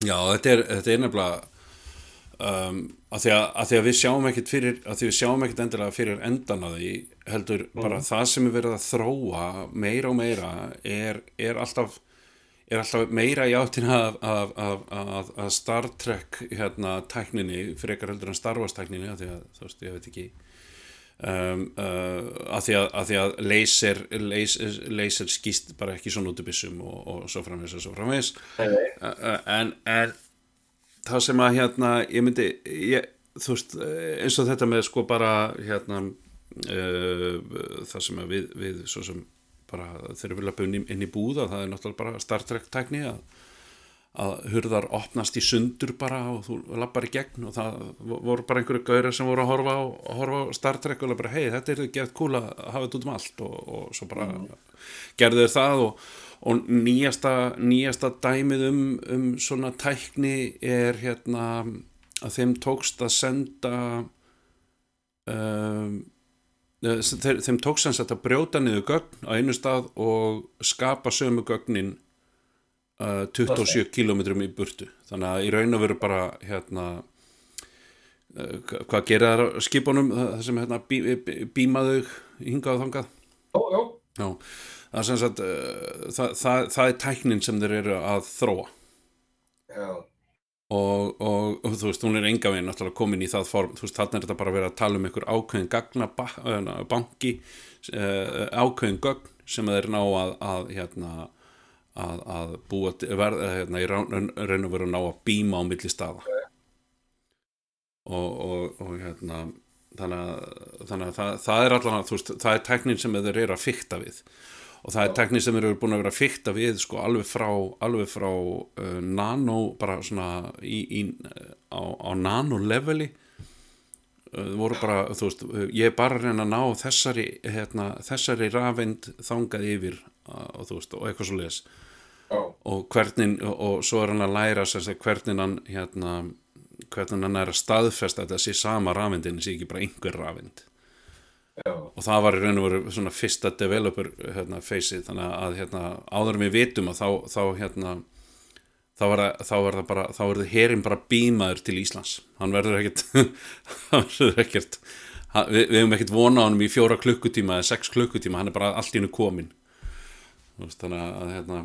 Speaker 2: já þetta er, þetta er nefnilega um, að, því að, að því að við sjáum ekkit fyrir að því við sjáum ekkit endilega fyrir endan að því heldur bara það sem er verið að þróa meira og meira er, er alltaf er alltaf meira í áttina af, af, af, af, Star Trek hérna tækninni, frekar heldur en Star Wars tækninni, af því að þú veist, ég veit ekki um, uh, að því að, að, því að laser, laser, laser skýst bara ekki svona út í byssum og, og svo framvegis og svo framvegis. Uh, uh, en, en það sem að hérna ég myndi ég, þú veist, eins og þetta með sko bara hérna uh, það sem að við, við svo sem bara þegar við löpum inn, í- inn í búða það er náttúrulega bara Star Trek tækni að, að hurðar opnast í sundur bara og þú lappar í gegn og það voru bara einhverju gaurir sem voru að horfa á, að horfa á Star Trek og bara hei þetta er gett cool að hafa þetta út um allt. Og, og svo bara gerðu þeir það og, og nýjasta, nýjasta dæmið um, um svona tækni er hérna að þeim tókst að senda um, þeir, þeim sem sagt að brjóta niður gögn á einu stað og skapa sömu gögnin uh, 27 kilometrum í burtu. Þannig að í raun og veru bara hérna uh, hvað gera þær á skipunum það sem hérna bí, bí, býmaðu hingað og þangað?
Speaker 3: Já, já,
Speaker 2: Já, það sagt uh, það, það, það er tæknin sem þeir eru að þróa.
Speaker 3: Já.
Speaker 2: Og, og, og þú veist, hún er enga veginn náttúrulega komin í það form, þú veist, þarna er þetta bara að vera að tala um einhver ákveðin gagna ba banki, uh, ákveðin gögn sem þeir ná að, að hérna að, að búa, verða, hérna, í raun og veru að ná að býma á milli staða. Og, og, og hérna þannig að, þannig að það, það er allan að, þú veist, það er teknin sem þeir eru að fykta við og það er teknin sem eru búin að vera að fykta við sko alveg frá, alveg frá uh, nano, bara svona í, í, á, á nano leveli. Uh, voru bara, þú veist, ég er bara að reyna að ná þessari, hérna, þessari rafend þangað yfir uh, og þú veist, og eitthvað svo les
Speaker 3: já.
Speaker 2: og hvernig, og, og svo er hann að læra sagt, hvernig hann hérna, hvernig hann er að staðfesta að þetta sé sama rafendin, sé ekki bara einhver rafend
Speaker 3: já.
Speaker 2: og það var í raun og veru svona fyrsta developer hérna, face þannig að hérna, áður við vitum að þá, þá hérna þá var, það, þá var það bara þá verður herin bara bímaður til Íslands. Hann verður ekkert hann verður ekkert hann, við, við hefum ekkert vona á hann í fjóra klukkutíma eða sex klukkutíma, hann er bara allt í hennu komin þannig að hérna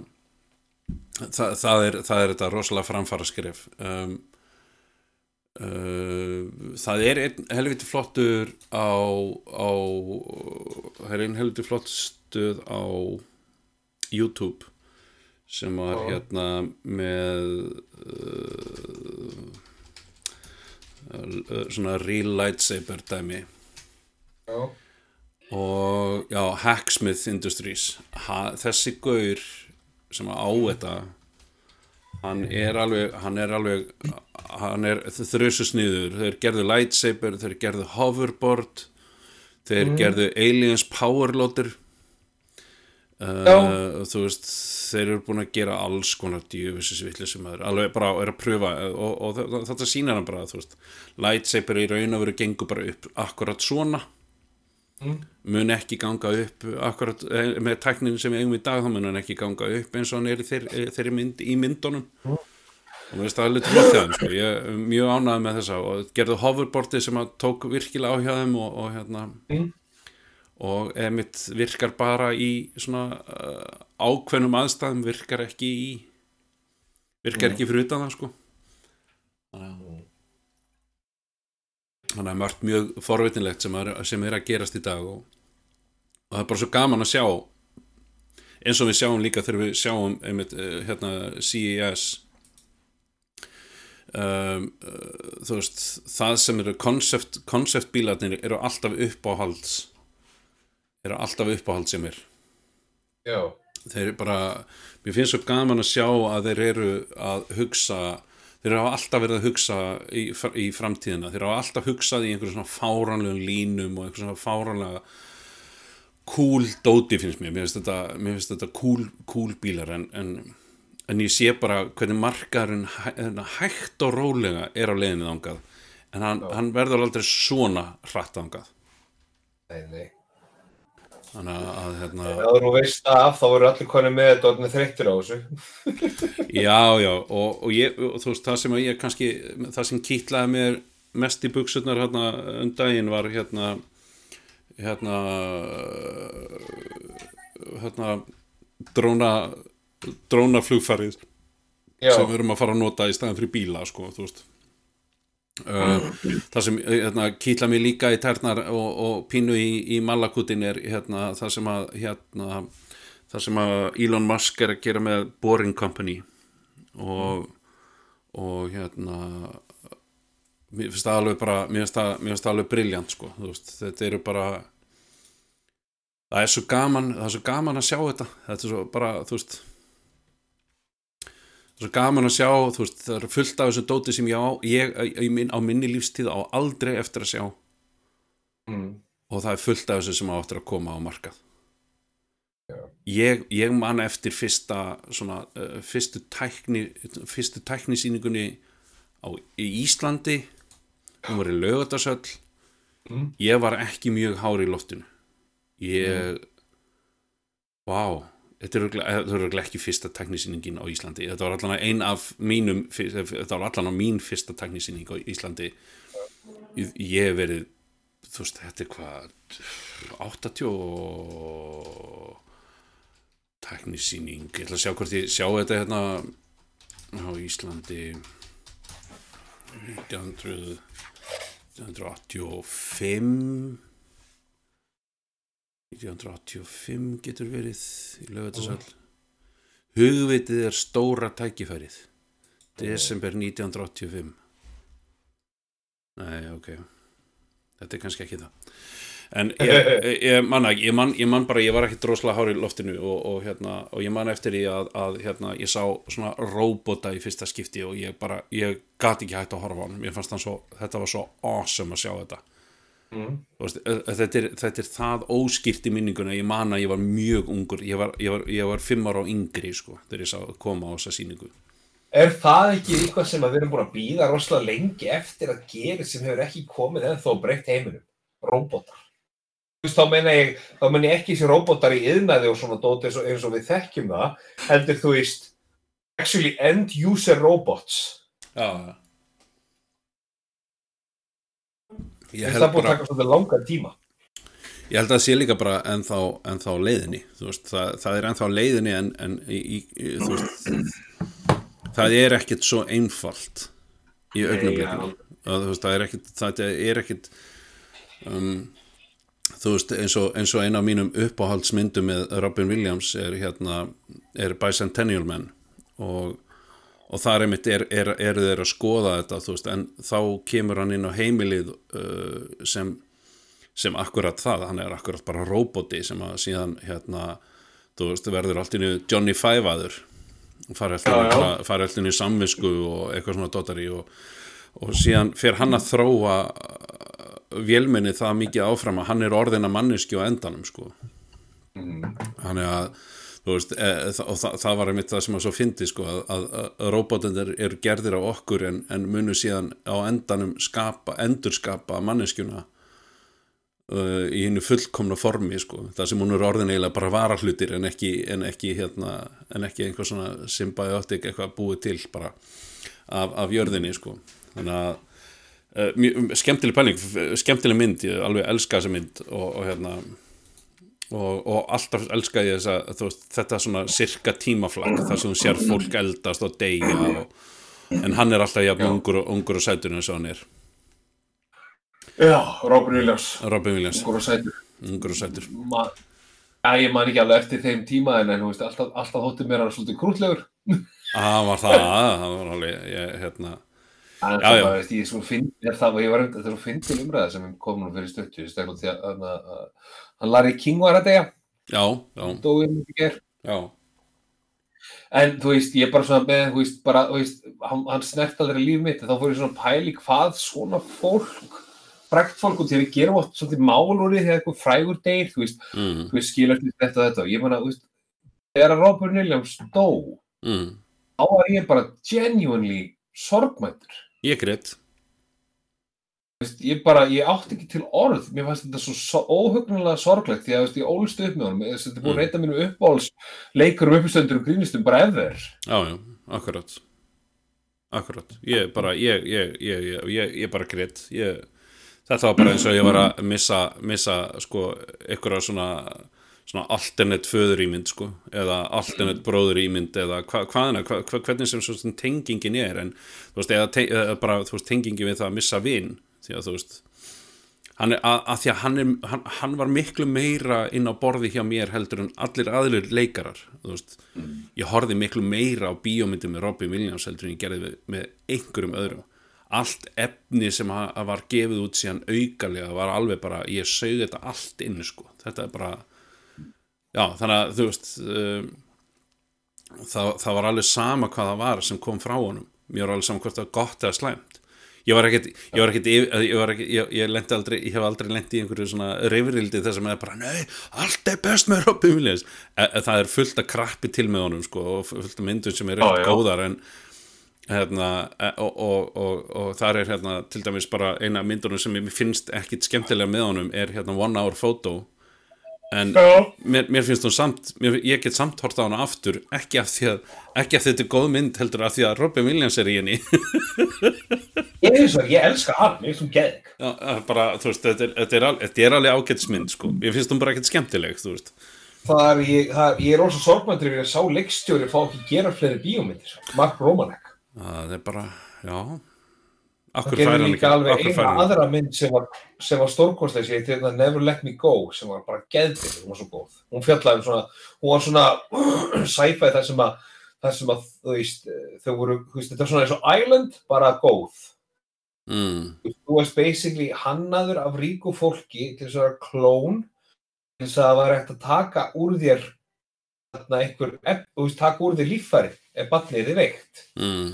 Speaker 2: það, það, er, það er þetta rosalega framfara skref um, Uh, það er einn helviti flottur á, á það er einn helviti flott stöð á YouTube sem var
Speaker 3: Já.
Speaker 2: hérna með uh, svona real lightsaber dæmi
Speaker 3: Já.
Speaker 2: og já, Hacksmith Industries ha, þessi gaur sem á þetta hann er alveg hann er alveg hann er þrjusu sniður þeir gerðu lightsaber, þeir gerðu hoverboard þeir gerðu aliens powerloader. Uh, þú veist þeir eru búin að gera alls konar djöfisins villi sem er alveg bara er að pröfa og, og þa- þetta sýnar hann bara veist, lightsaber í raun og veru gengur bara upp akkurat svona mun ekki ganga upp akkurat eh, með tæknin sem við eigum í dag þá mun hann ekki ganga upp eins og hann er í þeir, eh, þeirri mynd í myndunum. Og mér finnst það alveg til flott hjá þeim sko. ég er mjög ánægð með þessa og gerðu hoverboardi sem að tók virkilega á hjá þeim og, og hérna. Og emitt virkar bara í svona uh, ákveðnum aðstæðum virkar ekki í virkar ekki fyrir utan það sko. Að þannig að margt mjög forvitinlegt sem er, sem er að gerast í dag og, og það er bara svo gaman að sjá eins og við sjáum líka þegar við sjáum einmitt, uh, hérna, CES um, uh, þú veist það sem eru koncept, konceptbílarnir eru alltaf uppáhalds eru alltaf uppáhalds sem er
Speaker 3: Já.
Speaker 2: þeir eru bara, mér finnst svo gaman að sjá að þeir eru að hugsa þeir hafa alltaf verið að hugsa í, í framtíðina, þeir hafa alltaf hugsað í einhverjum svona fáranlegum línum og einhverjum svona fáranlega cool dóti finnst mér, mér finnst þetta, mér finnst þetta cool, cool bílar en, en, en ég sé bara hvernig hérna, hægt og rólega er á leiðinni þangað. En hann, hann verður aldrei svona hratt þangað.
Speaker 3: Nei, nei.
Speaker 2: Þannig að, hérna,
Speaker 3: Ef þú veist af, þá eru allir konið með þetta og orðnir þreyttir á þessu.
Speaker 2: Já, já, og, og ég, og þú veist, það sem ég kannski, það sem kýtlaði mér mest í buksurnar hérna um daginn var hérna, hérna, hérna, dróna, drónaflugfarið sem við erum að fara að nota í staðin fyrir bíla, sko, þú veist. Uh, það sem hérna, kýtla mér líka í ternar og, og pínu í, í malakutin er hérna, það sem að hérna, það sem að Elon Musk er að gera með Boring Company. Og, og hérna mér finnst það alveg bara mér finnst það, mér finnst það alveg briljant sko, veist, þetta eru bara það er svo gaman það er svo gaman að sjá þetta. Þetta er svo bara, þú veist svo gaman að sjá þú veist, það er fullt af þessu dóti sem ég á, ég, ég, minn, á minni lífstíð á aldrei eftir að sjá.
Speaker 3: Mm.
Speaker 2: og það er fullt af þessu sem á eftir að koma á markað. Ég, ég man eftir fyrsta svona, uh, fyrstu tækni fyrstu tæknisýningunni á, Íslandi. Hún var í lögatarsöll
Speaker 3: Mm.
Speaker 2: ég var ekki mjög hár í loftinu. Ég vá. þetta er þetta er örugglega ekki fyrsta tæknisýningin á Íslandi. Þetta var allan ein af mínum þetta var allan á mín fyrsta tæknisýning á Íslandi. Ég hef verið þú veist, þetta er hvað 80 og tæknisýning. Ég ætla að sjá hvort ég sjá þetta hérna á Íslandi. 1900 1985 1985 getur verið í lögatarsall hugvitið er stóra tækifærið. Desember 1985 nei ok. Þetta er kannski ekki það. En ég, ég, ég, man, ekki- ég, man, ég man bara ég var ekki droslega hár í loftinu og, og, hérna, og ég man eftir því að, að hérna, ég sá svona róbota í fyrsta skipti og ég bara, ég gat ekki hægt að horfa á hann mér fannst hann svo, þetta var svo awesome að sjá þetta
Speaker 3: Mm.
Speaker 2: Veist, þetta, er, þetta er það óskýrt í minninguna ég man að ég var mjög ungur ég var, ég var, ég var fimm ára á yngri sko, þegar ég sá koma á þessa sýningu
Speaker 3: Er það ekki eitthvað sem við erum búin að býða rosalega lengi eftir að gera sem hefur ekki komið eða þó breytt heiminum? Róbótar. Þú veist, þá meina ég, ég ekki þessi róbótar í yðnaði og svona dóti eins og, eins og við þekkjum það, heldur þú veist, actually end user robots.
Speaker 2: já ég
Speaker 3: Ég
Speaker 2: held
Speaker 3: það búin að taka svolítið langan tíma.
Speaker 2: Ég held að það sé líka bara ennþá, ennþá leiðinni veist, það, það er ennþá leiðinni en, en í, í, veist, það er ekkit svo einfalt í augnablikinu það, það er ekkit það er ekkit um, þú veist, eins og, eins og eina af mínum uppáhaldsmyndum með Robin Williams er hérna, er Bicentennial Man og, og þar einmitt er, er, er þeir að skoða þetta, veist, en þá kemur hann inn á heimilið uh, sem sem akkurat það, hann er akkurat bara roboti sem að síðan hérna, veist, verður allt innu Johnny Five aður fara alltaf inn í samvisku og eitthvað svona dotari og, og síðan fer hann að þróa vélminni það mikið áfram að hann er orðina manniski á endanum sko.
Speaker 3: Mm.
Speaker 2: þannig að þú veist, e, og það, það var einmitt það sem að svo fyndi sko að, að, robotinir eru gerðir á okkur en, en munu síðan á endanum skapa, endurskapa manneskjuna uh, í hennu fullkomna formi sko, það sem hún er orðin eiginlega bara varahlutir en ekki, en ekki hérna, en ekki einhver svona symbiotic eitthvað búið til bara af, af jörðinni sko. Þannig að uh, mjög, skemmtileg pæling, skemmtileg mynd. Ég alveg elska þessa mynd og, og hérna og, og alltaf elska ég þess að veist, þetta svona sirka tímaflag þar sem þú sér fólk eldast og deyja og, en hann er alltaf jafn ungur, ungur og sætur eins og hann er.
Speaker 3: Já, Robin Williams,
Speaker 2: Robin Williams,
Speaker 3: okkur og sætur.
Speaker 2: ungur og sætur.
Speaker 3: Ma Já, ég man ekki alveg eftir þeim tíma en, veist, alltaf, alltaf þótti mér hann svolítið krútlegur.
Speaker 2: það var það, það var alveg ég, hérna,
Speaker 3: það
Speaker 2: já.
Speaker 3: var, veist, ég svona finn, er það, og ég var þetta er að finna til umræða sem kom nú fyrir stöttu, stökla því að, að, að, hann Larry King var að deyja,
Speaker 2: já, já, já.
Speaker 3: En þú veist, ég bara svona með, þú veist, bara, þú veist, hann, hann snert aldrei líf mitt, þá fór ég svona pæli hvað svona fólk, frækt fólk, og að við gerum oft svolítið mál úr því þegar eitthvað frægur deyr, þú veist,
Speaker 2: mm,
Speaker 3: þú veist, skilur eftir þetta og þetta, ég meina, þú veist, þegar að Robert Williams dó,
Speaker 2: mm.
Speaker 3: þá var ég bara genuinely sorgmættur.
Speaker 2: ég greitt
Speaker 3: ég bara, ég átti ekki til orð, mér fannst þetta svo, svo óhugnulega sorglegt, því að, veist, ég ólst upp með honum, þetta er búin
Speaker 2: Mm.
Speaker 3: að reyta mínu uppáhalds leikurum uppstöndur og grínistum bara ever.
Speaker 2: já, já, akkurat. Akkurat, ég bara ég, ég, ég, ég, bara greitt ég, þetta var bara eins og ég var að missa, missa sko, einhverja svona svona alternate föður ímynd sko, eða alternate bróður ímynd eða hva, hvaðina, hva, hva, hvernig sem tengingin er en þú veist, eða, te, eða bara þú veist, tengingin við það að missa vin því að þú veist hann að, að því að hann, er, hann, hann var miklu meira inn á borði hjá mér heldur en allir aðlir leikarar veist, ég horfði miklu meira á bíómyndi með Robin Williams heldur en ég gerði með, með einhverjum öðrum. Allt efni sem ha- var gefið út síðan aukalega var alveg bara, ég sögði þetta allt inn sko, þetta er bara já, þannig að þú veist um, það, það var alveg sama hvað það var sem kom frá honum. Mér var alveg sama hvort það var gott eða slæmt ég var ekkert, ég ég, ég, ég, lendi aldrei, ég hef aldrei lent í einhverju svona reyfrildi þess að maður bara, nei, allt er best með Robin Williams e, e, það er fullt að krappi til með honum sko, og fullt af myndum sem er
Speaker 3: já.
Speaker 2: góðar en hérna, e, og, og, og, og þar er hérna til dæmis bara eina myndunum sem mér finnst ekkit skemmtilega með honum er hérna One Hour Photo en mér, mér finnst hún samt mér, ég get samt hort á hana aftur ekki af því að, ekki af þetta er góð mynd heldur af því að Robin Williams er í henni
Speaker 3: Ég eins og ég elska hann,
Speaker 2: það er bara, þú veist, þetta er, alveg ágætsmynd, sko. Ég finnst hún bara ekkert skemmtileg.
Speaker 3: Það er, ég, það, ég er ósað sorgmæntur yfir að sá leikstjóri fá ekki gera fleiri bíómyndir. Mark Romanek.
Speaker 2: Það er bara, já.
Speaker 3: Það
Speaker 2: Akkur fær hann
Speaker 3: líka alveg eina aðra mynd sem var, sem var stórkostlega sér, þetta er Never Let Me Go, sem var bara geðbyrð, hún var svo góð. Hún fjallaði um svona, hún var svona sci-fi þar sem að, þar sem að, þú veist, þau voru, þetta var svona eins og Island, bara góð.
Speaker 2: mm,
Speaker 3: Þú veist, basically hannaður af ríku fólki til þess að vera klón, til þess að það var hægt að taka úr þér, þarna einhver, þú veist, taka úr þér líffæri, ef batnið er veikt.
Speaker 2: mm,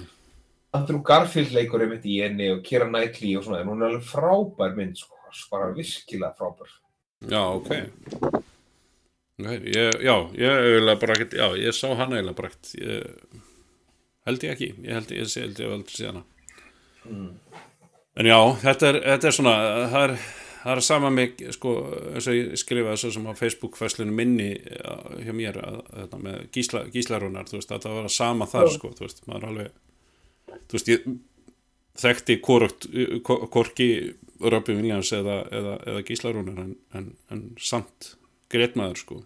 Speaker 3: Andrew Garfield leikur einmitt í henni og Keira Knightley og svona, en hún er alveg frábær mynd, sko, bara virkilega frábær.
Speaker 2: já, ok. Ég, já, ég eiginlega bara ekkert, já, ég sá hann eiginlega bara ekkert, held ég ekki, ég held ég, held ég aldrei síðan En já, þetta er, þetta er svona, það er, það er sama mig, sko, eins og ég skrifaði svo sem á Facebook-fæslinu minni já, hjá mér að, þetta, með gísla, gíslarunar, þú veist, að það var sama þar, sko, þú veist, maður alveg, þú veist, ég þekkti hvorki Robin Williams eða, eða, eða gíslarunar en, en, en samt greitmaður, sko.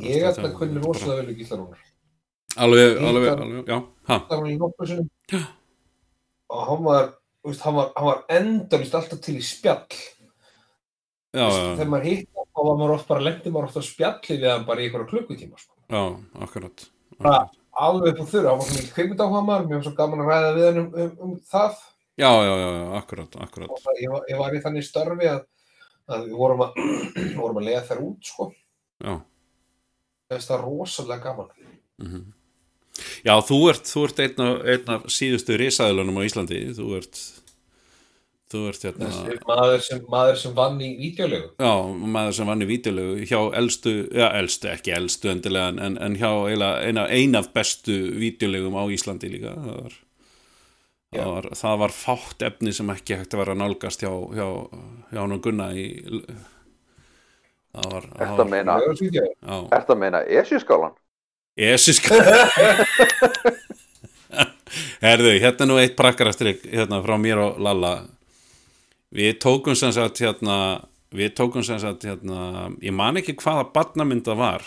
Speaker 3: Ég
Speaker 2: veist, þetta
Speaker 3: að kunni rosalega vel gíslarúnar.
Speaker 2: Alveg, alveg, alveg, já, ha,
Speaker 3: sinni. Og hann var, veist, hann var, hann var endalist alltaf til í spjall.
Speaker 2: já, já,
Speaker 3: þegar maður hitt þá var maður oft bara lendi maður oft að spjalli við hann bara í einhverja klukkutíma sko.
Speaker 2: já, akkurat
Speaker 3: bara alveg upp á þurra, hann var svona kvikmynd áhuga maður mér var svo gaman að ræða við hann um, um, um það.
Speaker 2: Já, já, já, akkurat
Speaker 3: og það, ég, var, ég var í þannig störfi að, að við vorum að, vorum að lega þær út sko,
Speaker 2: já,
Speaker 3: það finnst það rosalega gaman.
Speaker 2: Mhm. Já, þú ert, þú ert einn af, síðustu risaðilunum á Íslandi. Þú ert þú ert hérna
Speaker 3: maður sem, maður sem vann í vídeolegu
Speaker 2: Já, maður sem vann í vídeolegu hjá elstu, já, elstu, ekki elstu endilega, en, en hjá eina, ein af bestu vídeolegum á Íslandi líka. Það var, það var, það var fátt efni sem ekki hægt að vera nálgast hjá, hjá, hjá hann og Gunna í það var, var
Speaker 4: meina,
Speaker 2: já,
Speaker 4: ertu að meina Esjuskálan?
Speaker 2: Esiska Herðu, hérna nú eitt prakkarastrik hérna frá mér og Lalla Við tókum sem sagt hérna Við tókum sem sagt hérna Ég man ekki hvaða barnamynda var.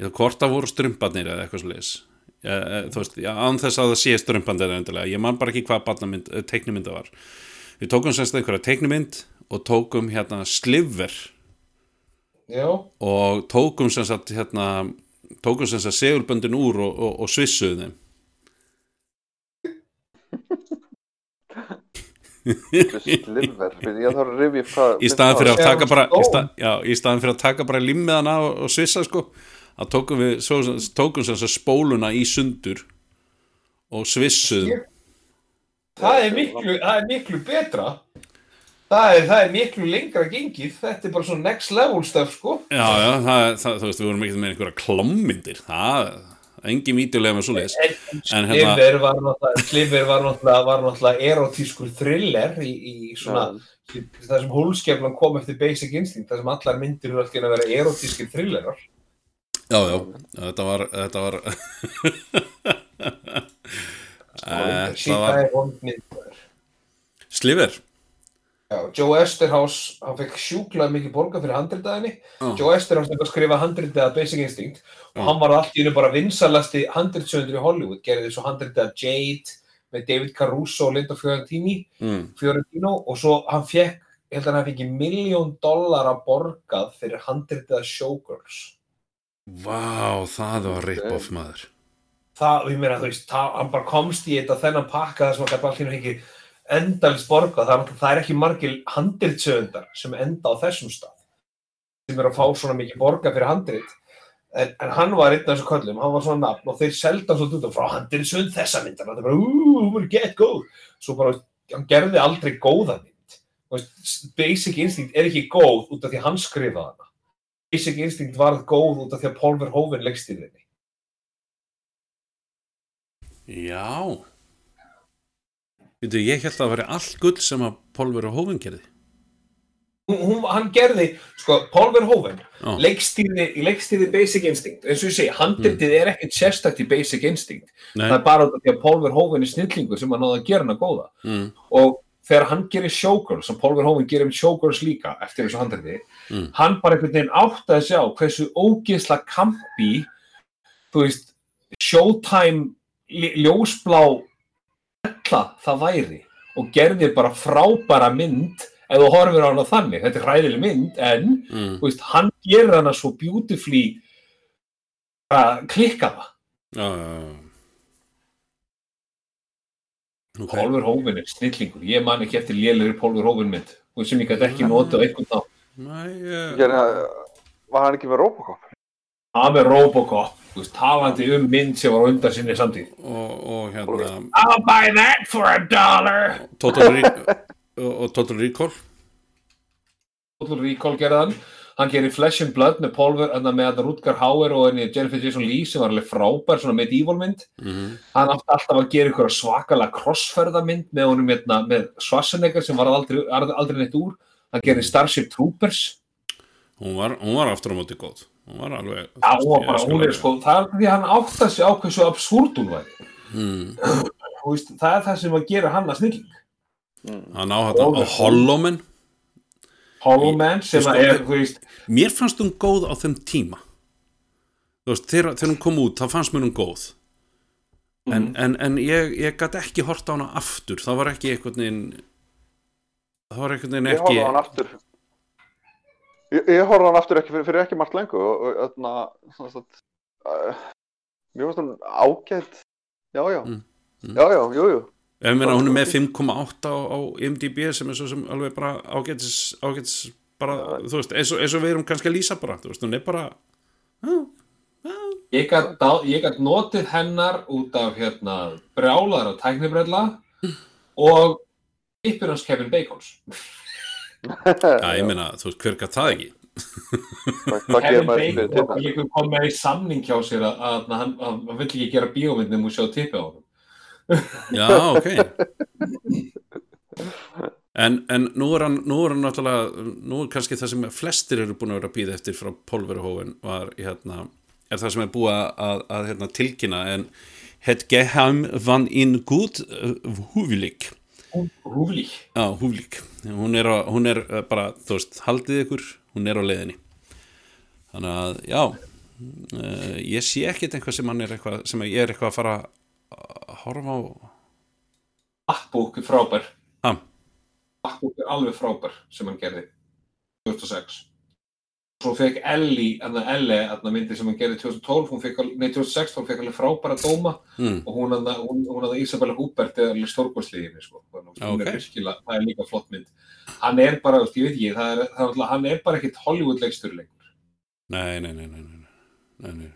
Speaker 2: Eða hvort það voru strumparnir eða eitthvað sliðis Þú veist, án þess að það sé strumpandir endilega, ég man bara ekki hvaða barnamynd, eh, teiknumynda var. Við tókum sem sagt einhverja teiknumynd og tókum hérna sliver.
Speaker 3: Já,
Speaker 2: og tókum sem sagt hérna tókum sem sagt segulböndin úr og, og, og svissuðu
Speaker 4: Slilver, ég þarf að rifja hvað
Speaker 2: í staðan fyrir að taka bara í,
Speaker 3: stón.
Speaker 2: stað, já, í staðan fyrir að taka bara limmiðana og, og svissa sko. Að tókum við svo, tókum sem sagt spóluna í sundur og svissuðum.
Speaker 3: Það er miklu, það er miklu betra. Það er, það er miklu lengra gengið, þetta er bara svona next level stuff sko.
Speaker 2: Já, já, það, það, þú veist, við vorum ekki með einhverja klámyndir. Það, engin vídeolega með svoleiðis.
Speaker 3: En,
Speaker 2: En hérna-
Speaker 3: Sliver var náttúrulega, Sliver var náttúrulega, var náttúrulega erotískur thriller í, í svona, það sem hólskeflan kom eftir Basic Instinct, það sem allar myndir eru alltaf að vera erotískir thrillerar.
Speaker 2: já, já, þetta var þetta var
Speaker 3: er
Speaker 2: sliver
Speaker 3: Já, Joe Esterhaus, hann fekk sjúklað mikið borga fyrir handritaðinni.
Speaker 2: Já.
Speaker 3: Joe Esterhaus hefði að skrifa handritað Basic Instinct og hann var allt í hennu bara vinsalasti handritsöndur í Hollywood. Gerði svo handritað Jade með David Caruso og Linda Fiorentini,
Speaker 2: mm.
Speaker 3: Fiorentino og svo hann fekk, ég held að hann fekk miljón dollara borgað fyrir handritaða Showgirls.
Speaker 2: Vá, það var rip-off maður
Speaker 3: Það, og ég meina, þú veist, hann bara komst í þetta þennan pakka þar sem hann gæti allt í hennu fengið endalist borgað. Það, er- það er ekki margir handritsöndar sem enda á þessum stað sem eru að fá svona mikið borgað fyrir handrit. En, en hann var einn af þessu köllum, hann var svona nafn og þeir selda svolítið út af frá handritsönd þessa myndar. Það er bara, úúú, hún var get góð. Svo bara, hann gerði aldrei góða mynd. Veist, Basic Instinct er ekki góð út af því hann skrifaði hana. Basic Instinct var góð út af því að Paul Verhoeven leggst í þinni.
Speaker 2: Já Veitu, ég held að það væri allt gull sem að Pólver og Hófinn gerði.
Speaker 3: Hún, hún, hann gerði, sko, Paul Verhoeven
Speaker 2: Já.
Speaker 3: leikstýrði, leikstýrði Basic Instinct. Eins og ég segi, handritið er ekkert sérstakt í Basic Instinct,
Speaker 2: Nei,
Speaker 3: það er bara því að Paul Verhoeven er snillingur sem hann náði að gera hana góða.
Speaker 2: Mm,
Speaker 3: og þegar hann gerir Showgirls, sem Paul Verhoeven gerir um Showgirls líka eftir þessu handriti
Speaker 2: Mm.
Speaker 3: hann bara einhvern veginn átti að sjá hversu ógeðsla kampi þú veist Showtime lj- ljósblá ella það væri og gerði bara frábæra mynd ef þú horfir á hana þannig, þetta er hræðileg mynd en
Speaker 2: mm,
Speaker 3: þú veist, hann gerir hana svo beautifully bara klikka það.
Speaker 2: Já, já, já. Ok,
Speaker 3: Pólver Hófin er snillingur, ég man ekki eftir lélegri Pólver Hófin mynd og sem ég gæti ekki notið á einhvern þá
Speaker 2: Nei,
Speaker 4: Gerði, var hann ekki með Robocop?
Speaker 3: Það með Robocop, veist, talandi um mynd sem var undan sinni samtíð.
Speaker 2: Og, og hérna
Speaker 3: I'll buy that for a dollar.
Speaker 2: Total, og, og Total Recall.
Speaker 3: Total Recall gerði hann. Hann gerir Flesh and Blood með Pólver en með þetta Rutger Hauer og henni Jennifer Jason Leigh sem var alveg frábær svona medieval mynd.
Speaker 2: Mm,
Speaker 3: hann átti alltaf að gera ykkur svakalega crossferðamynd með honum hérna, með Schwarzenegger sem var aldrei, aldrei neitt úr. Hann gerir Starship Troopers.
Speaker 2: Hún, var, hún var aftur á móti góð Hún var alveg
Speaker 3: Já, hún, var
Speaker 2: ég
Speaker 3: bara, hún er sko, það er því að hann átt að sig á hversu absúrt hún væri.
Speaker 2: Mm,
Speaker 3: Þú veist, það er það sem að gera hann að snilling.
Speaker 2: Hann á þetta
Speaker 3: Og-
Speaker 2: á Holloman.
Speaker 3: Hollow Man sem að er, þú veist
Speaker 2: Mér fannst hún góð á þeim tíma. Þú veist, þegar, þegar hún kom út þá fannst mér hún góð. En, en, en ég, ég gæti ekki hort á hana aftur. Það var ekki einhvern veginn það var einhvern veginn
Speaker 4: Ég horfði
Speaker 2: ekki
Speaker 4: á hann aftur Ég, ég horfði hann aftur ekki fyrir, fyrir ekki margt lengu og, svona svona, uh, mér finnst hann ágætt, já, já,
Speaker 2: Mm, mm.
Speaker 4: já, já, jú, jú.
Speaker 2: Ég meina hún er með 5,8 á, á IMDb sem er svo sem alveg bara ágætis, ágætis bara, þú veist, eins og, eins og við erum kannski að lýsa bara, þú veist, hún er bara
Speaker 3: gat, dá- ég gat notið hennar út af hérna brjálar og tæknibrella og yppur hans Kevin Bacons.
Speaker 2: Já, ég meina, þú veist, hver gæt það ekki
Speaker 3: Kevin
Speaker 4: maður fyrir
Speaker 3: Bacon
Speaker 4: þetta?
Speaker 3: líka kom með í samning hjá sér að, að, að hann, hann, hann vill ekki gera bíómyndum og sjá tippið á hann.
Speaker 2: Já, ok En, en nú er hann nú er hann náttúrulega, nú er kannski það sem flestir eru búin að vera að býða eftir frá Pólverhófin var hérna er það sem er búið að, að, að hérna, tilkynna en het geheim van in gut uh, húvilik
Speaker 3: Húflík.
Speaker 2: Já, húvilik hún er, á, hún er uh, bara, þú veist, haldið ykkur hún er á leiðinni þannig að, já uh, ég sé ekkit eitthvað sem er eitthvað sem ég er eitthvað að fara að horfa á
Speaker 3: Backbook er frábær.
Speaker 2: Ha.
Speaker 3: Backbook er alveg frábær sem hann gerði 2006. Svo fekk Ellie, annar Elle, annar myndi sem hann gerði 2012, hún fekk, nei 2016, hún fekk alveg frábæra dóma
Speaker 2: mm.
Speaker 3: og hún hann, hún, hún hann Isabella Hubert er alveg stórkvæsliðinni, sko. Að Hún er virkilega, það er líka flott mynd. Hann er bara, ég veit ekki, það er, það er, alltaf- hann er bara ekkit Hollywood leikstur lengur.
Speaker 2: Nei, nei, nei, nei, nei, nei, nei.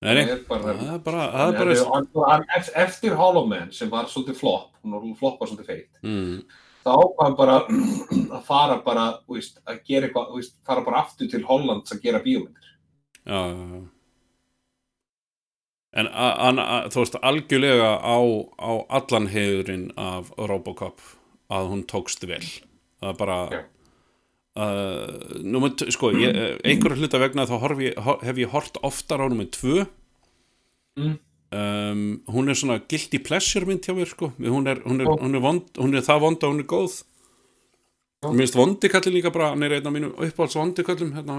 Speaker 2: Nei, nei,
Speaker 3: Hann er bara,
Speaker 2: það er bara, það er bara,
Speaker 3: hann- eft- eftir Hollow Man sem var svolítið flopp, hún var floppa svolítið feitt,
Speaker 2: mm,
Speaker 3: þá hann bara að fara bara, veist, að gera eitthvað, veist, fara bara aftur til Hollands að gera bíómyndir.
Speaker 2: já. En a- hann, a- þú veist, algjörlega á, á allan heiðurinn af Robocop að hún tókst vel. Það er bara,
Speaker 3: Já.
Speaker 2: uh, númer, sko, ég, einhverju hluta vegna þá horf ég, hef ég hort oftar á númer tvö.
Speaker 3: Mm.
Speaker 2: Um, hún er svona guilty pleasure mynd hjá mér sko. Hún er, hún er, hún er, vond, hún er það vond að hún er góð.
Speaker 3: Já.
Speaker 2: mér finnst vondikallin líka bara hann er einn af mínum uppáhalds vondikallum hérna.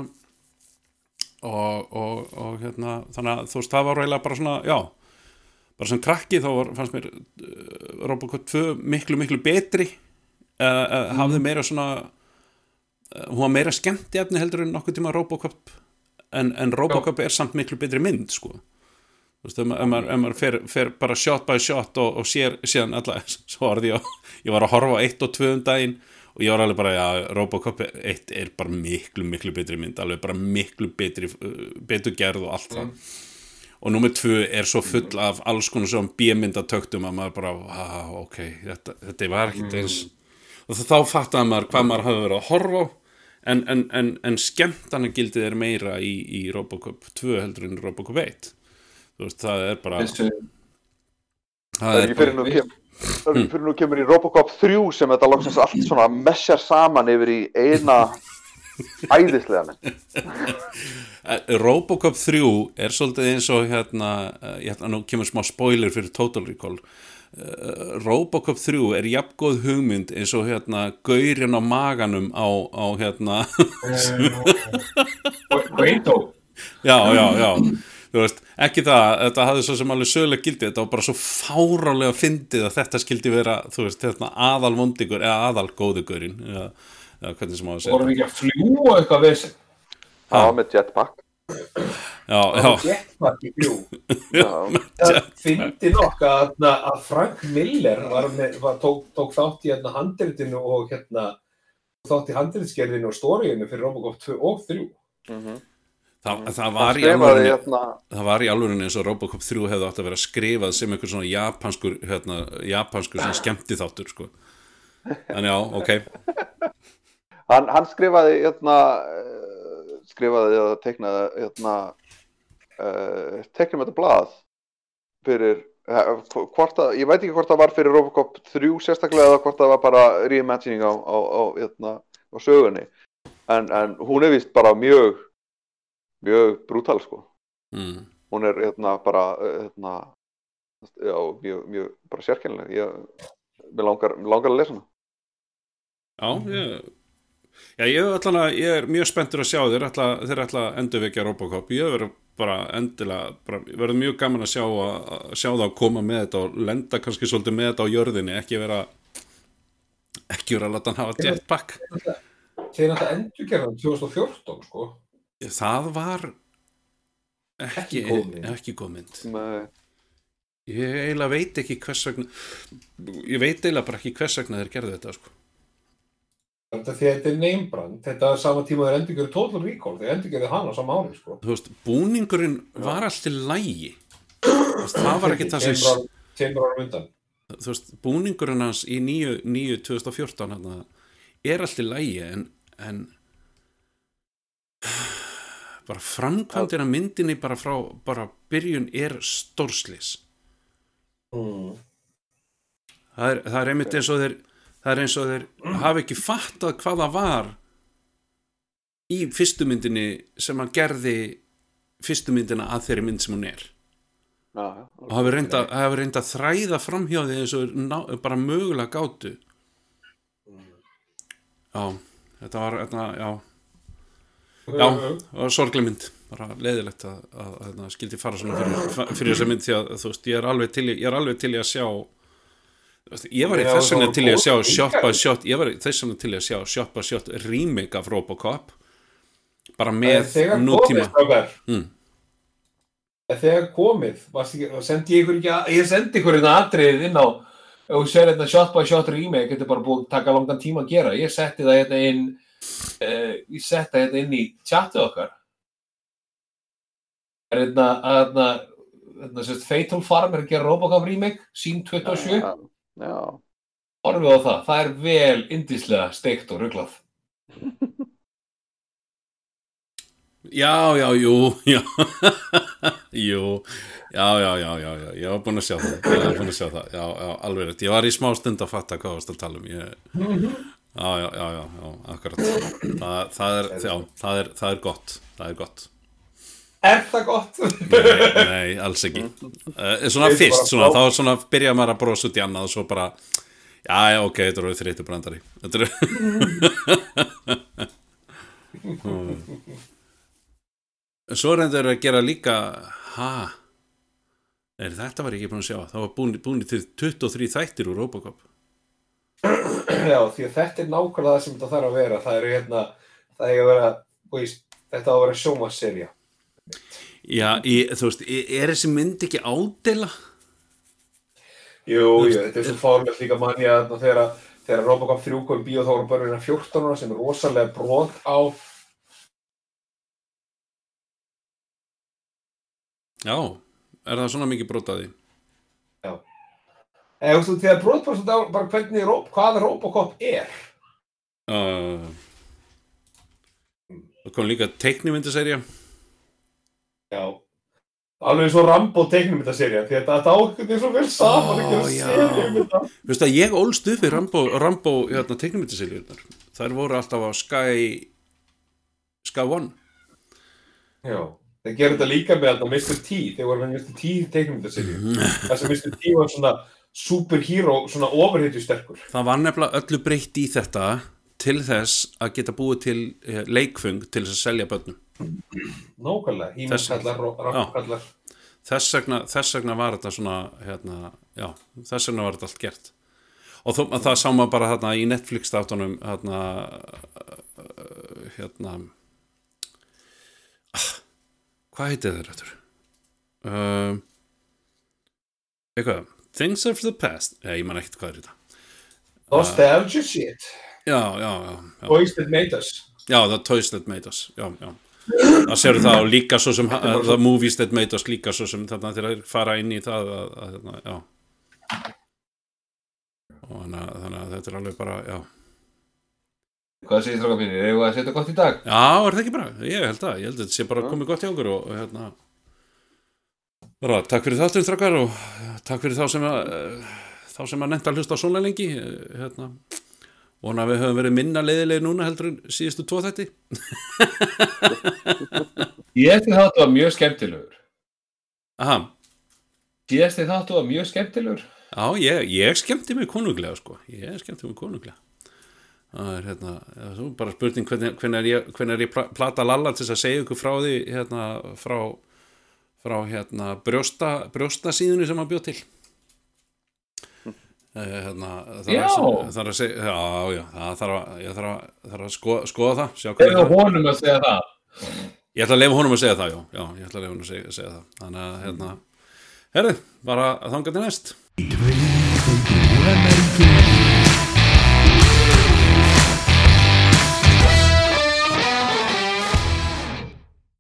Speaker 2: og, og, og hérna þannig að þú veist það var reyla bara svona já, bara sem krakki þá var, fannst mér uh, Robocop 2 miklu miklu betri. Uh, uh, hafði meira svona uh, hún var meira skemmt efni heldur en nokkuð tíma Robocop. En, en Robocop er samt miklu betri mynd sko Þú veist, ef ma- ef maður, ef maður fer, fer bara shot by shot og, og sér síðan alla, svo var ég, ég var að horfa á 1 og 2 um daginn og ég var alveg bara, já, Robocop 1 er bara miklu, miklu betri mynd, alveg bara miklu betri, uh, betur gerð og allt það. Og nummer 2 er svo full af alls konar svona bímyndatöktum að maður bara, wow, ok, þetta, þetta var ekkit eins. Og þá fattaði maður hvað maður hafði verið að horfa á. En, en, en, en skemmtana gildið er meira í, í Robocop 2 heldur en Robocop 1 þú veist, það er bara
Speaker 3: Þessu,
Speaker 4: Það
Speaker 2: það
Speaker 4: er ekki fyrir
Speaker 2: bara,
Speaker 4: nú kem, það er ekki fyrir nú kemur í Robocop 3 sem þetta loksins allt svona messjar saman yfir í eina æðislega.
Speaker 2: Eh, Robocop 3 er svolítið eins og hérna, eh, ætla nú kemur smá spoiler fyrir Total Recall. Eh, Robocop 3 er jafngóð hugmynd eins og hérna gaurinn á maganum á, á hérna
Speaker 3: Guaido,
Speaker 2: já, já, já þú veist, ekki það, þetta hafði svo sem alveg sögulega gildið, þetta var bara svo fárálega fyndið að þetta skildi vera þú veist, hérna, aðal vondigur eða aðal góðugurinn eða, eða hvernig sem á að segja
Speaker 3: vorum við ekki að fljúa eitthvað við þessi.
Speaker 4: Það var með jetpack.
Speaker 2: já, já,
Speaker 3: Jetpack í.
Speaker 4: Já.
Speaker 3: Það fyndi nokk að, að Frank Miller var með, var, tók, tók þátt í hérna, handritinu og hérna, þátt í handritsgerðinu og stóriðinu fyrir Robocop 2 og 3.
Speaker 4: Mhm.
Speaker 2: Það, það
Speaker 4: Hann
Speaker 2: var alvörinni
Speaker 4: hérna,
Speaker 2: það var í alvörunni eins og Robocop 3 hefði átt að vera skrifað sem einhver svona japanskur hérna, japanskur svona skemmti þáttur sko. en já, ok
Speaker 4: hann, hann skrifaði hérna, uh, skrifaði eða teiknaði hérna, uh, teiknum þetta blað fyrir, hvort að, ég veit ekki hvort það var fyrir Robocop 3 sérstaklega eða hvort það var bara reimagining á, á, á, hérna, á sögunni. En, en hún er vist bara mjög, mjög brútal sko.
Speaker 2: mm.
Speaker 4: Hún er hérna bara, uh, hérna, já, mjög, mjög bara sérkennileg. Ég, mér langar, mér langar að lesa hana.
Speaker 2: já, ég Já, ég, að, ég er mjög spenntur að sjá þeir ætla, þeir ætla að endurvekja Robocop ég verður bara endilega bara, verður mjög gaman að sjá, að, að sjá það að koma með þetta og lenda kannski svolítið með þetta á jörðinni ekki vera ekki vera að láta hann hafa jetpack
Speaker 3: þeir náttúrulega endur gerðan 2014 sko
Speaker 2: það var ekki,
Speaker 3: Ekki góð mynd.
Speaker 4: Nei.
Speaker 2: ég eiginlega veit ekki hvers vegna ég veit eiginlega bara ekki hvers vegna þeir gerðu þetta sko.
Speaker 3: þetta því að þetta er neymbrand þetta er sama tíma þeir endur gerðu Total Recall þeir endur gerðu hana á sama ári sko
Speaker 2: þú veist, búningurinn var alltaf lægi það var ekki það sem
Speaker 3: tveimur árum undan
Speaker 2: þú veist, búningurinn hans í nýju, nýju 2014 hana, er alltaf lægi en, en bara framkvæmdina myndinni bara frá bara byrjun er stórslis
Speaker 3: mm.
Speaker 2: það er, það er einmitt eins og þeir það er eins og þeir hafa ekki fattað hvað það var í fyrstu myndinni sem hann gerði fyrstu myndina að þeirri mynd sem hún er.
Speaker 4: Já, já.
Speaker 2: og hafi reynda, hafi reynda að þræða framhjá því eins og ná, bara mögulega gátu. Já, þetta var þetta, já, já, það var sorgleg mynd. Bara leiðilegt að, að, að, skildi fara svona fyrir, fyrir þessa mynd því að þú veist, ég er alveg til, ég er alveg til að sjá ég var í þess vegna til að sjá shot by shot, ég var í þess vegna til að sjá shot by shot remake af Robocop bara með nútíma. Mm.
Speaker 3: þegar komið ekki, sendi ég ekki ég sendi ykkur þetta atriðið inn á þú sér þetta shot by shot remake þetta er bara búið að taka langan tíma að gera. Ég setti það hérna inn uh, ég það hérna inn í chatið okkar. Er hérna hérna, hérna sérst, Fatal Farm er að gera Robocop remake sín 27,
Speaker 4: Já, já.
Speaker 3: orfið á það. Það er vel indislega steikt og rugglað
Speaker 2: Já, já, jú, já, jú, já, já, já, já, já, ég var búinn að sjá það, ég var búinn að sjá það, já, já, alveg rétt, ég var í smá stund að fatta hvað varst að tala um, ég, já, já, já, já, akkurat, það, það er, já, það er, það er gott, það er gott,
Speaker 3: er það gott?
Speaker 2: nei, nei, alls ekki, uh, svona fyrst, svona, þá svona byrja maður að brosa út í annað og svo bara, já, já, ok, þetta eru þreytu brandari, þetta eru, Svo reyndur að gera líka ha? Nei, þetta var ekki búin að sjá. Það var búin, búin til 23 þættir úr Robocop
Speaker 3: Já, því að þetta er nákvæmlega það sem þetta þarf að vera. Það er hérna, það er að vera, þú veist, þetta á að vera sjómaserja.
Speaker 2: Já, ég, þú veist, er þessi mynd ekki ádela?
Speaker 3: Jú, jú, þetta er svo fárlega líka manni að þarna þegar, þegar Robocop 3 kom í bíó þá voru börnina 14 ára sem er rosalega brot á,
Speaker 2: Já, er það svona mikið brotaði?
Speaker 3: Eða þú veist, þegar brot bara, svona á bara hvernig, Rob- hvað Robocop er.
Speaker 2: Uh, það kom líka teiknimyndaserja
Speaker 3: Já. Alveg eins og Rambo teiknumyndaserja, því að þetta ákveð er svo vel saman
Speaker 2: já.
Speaker 3: serja um þetta.
Speaker 2: Veistu að ég ólst upp við Rambo, Rambo hérna, teiknimyndaserjunar þær voru alltaf á Sky Sky One
Speaker 3: Já. Þeir gerðu þetta líka með þetta Mr. T, þeir voru með Mr. T teiknumyndaserju. Þess að Mr. T var svona superhero, svona overhitju sterkur.
Speaker 2: Það var nefnilega öllu breytt í þetta til þess að geta búið til eh, leikfung til þess að selja börnum.
Speaker 3: Nákvæmlega, Híminn
Speaker 2: Þess-
Speaker 3: kallar, Rambo kallar.
Speaker 2: Þess þess vegna var þetta svona, hérna, já, þess vegna var þetta allt gert. Og þó, það sá maður bara hérna í Netflix þáttunum, hérna, hérna, ah, hvað heitið þeir þetta? Uh, eitthvað, Things of the Past, Nei, ég man ekkert hvað er þetta.
Speaker 3: Nostalgia shit.
Speaker 2: Já, já, já, já.
Speaker 3: Boys that made us.
Speaker 2: Já, The Toys That Made Us Já, já Það séu það og líka svo sem The Movies That Made Us líka svo sem þarna þegar þeir fara inn í það að, að, að, já og þannig að, þannig að þetta er alveg bara já.
Speaker 3: Hvað segir stráka mínir? Erum við að setja gott í dag?
Speaker 2: já, er það ekki bara? Ég held að, ég held að þetta sé bara komið gott hjá okkur og, og hérna bara, takk fyrir þáttum strákar og eh, takk fyrir þá sem að uh, þá sem að nefnda að hlusta svona lengi. Eh, hérna vona að við höfum verið minna leiðilegi núna heldur en síðustu tvo þætti.
Speaker 3: Ég þáttu var mjög skemmtilegur.
Speaker 2: Aha,
Speaker 3: Ég þáttu var mjög skemmtilegur.
Speaker 2: Já, ég, ég skemmti mig konunglega sko, ég skemmti mig konunglega. Það er hérna, það er bara spurning hvernig, hvernig er ég, hvernig er ég pla- plata Lalla til þess að segja ykkur frá því hérna, frá, frá hérna brjósta, brjósta síðunni sem hann bjóð til Eh, hérna, þarf
Speaker 5: Já.
Speaker 2: að, segja, já, já, það þarf að, ég þarf að, þarf að skoða, skoða það, sjá hvað
Speaker 5: Eða honum að segja það.
Speaker 2: Ég ætla að leifa honum að segja það, já, já, ég ætla að leifa honum að segja, segja það. Þannig að, hérna, herðu, bara að þanga til næst.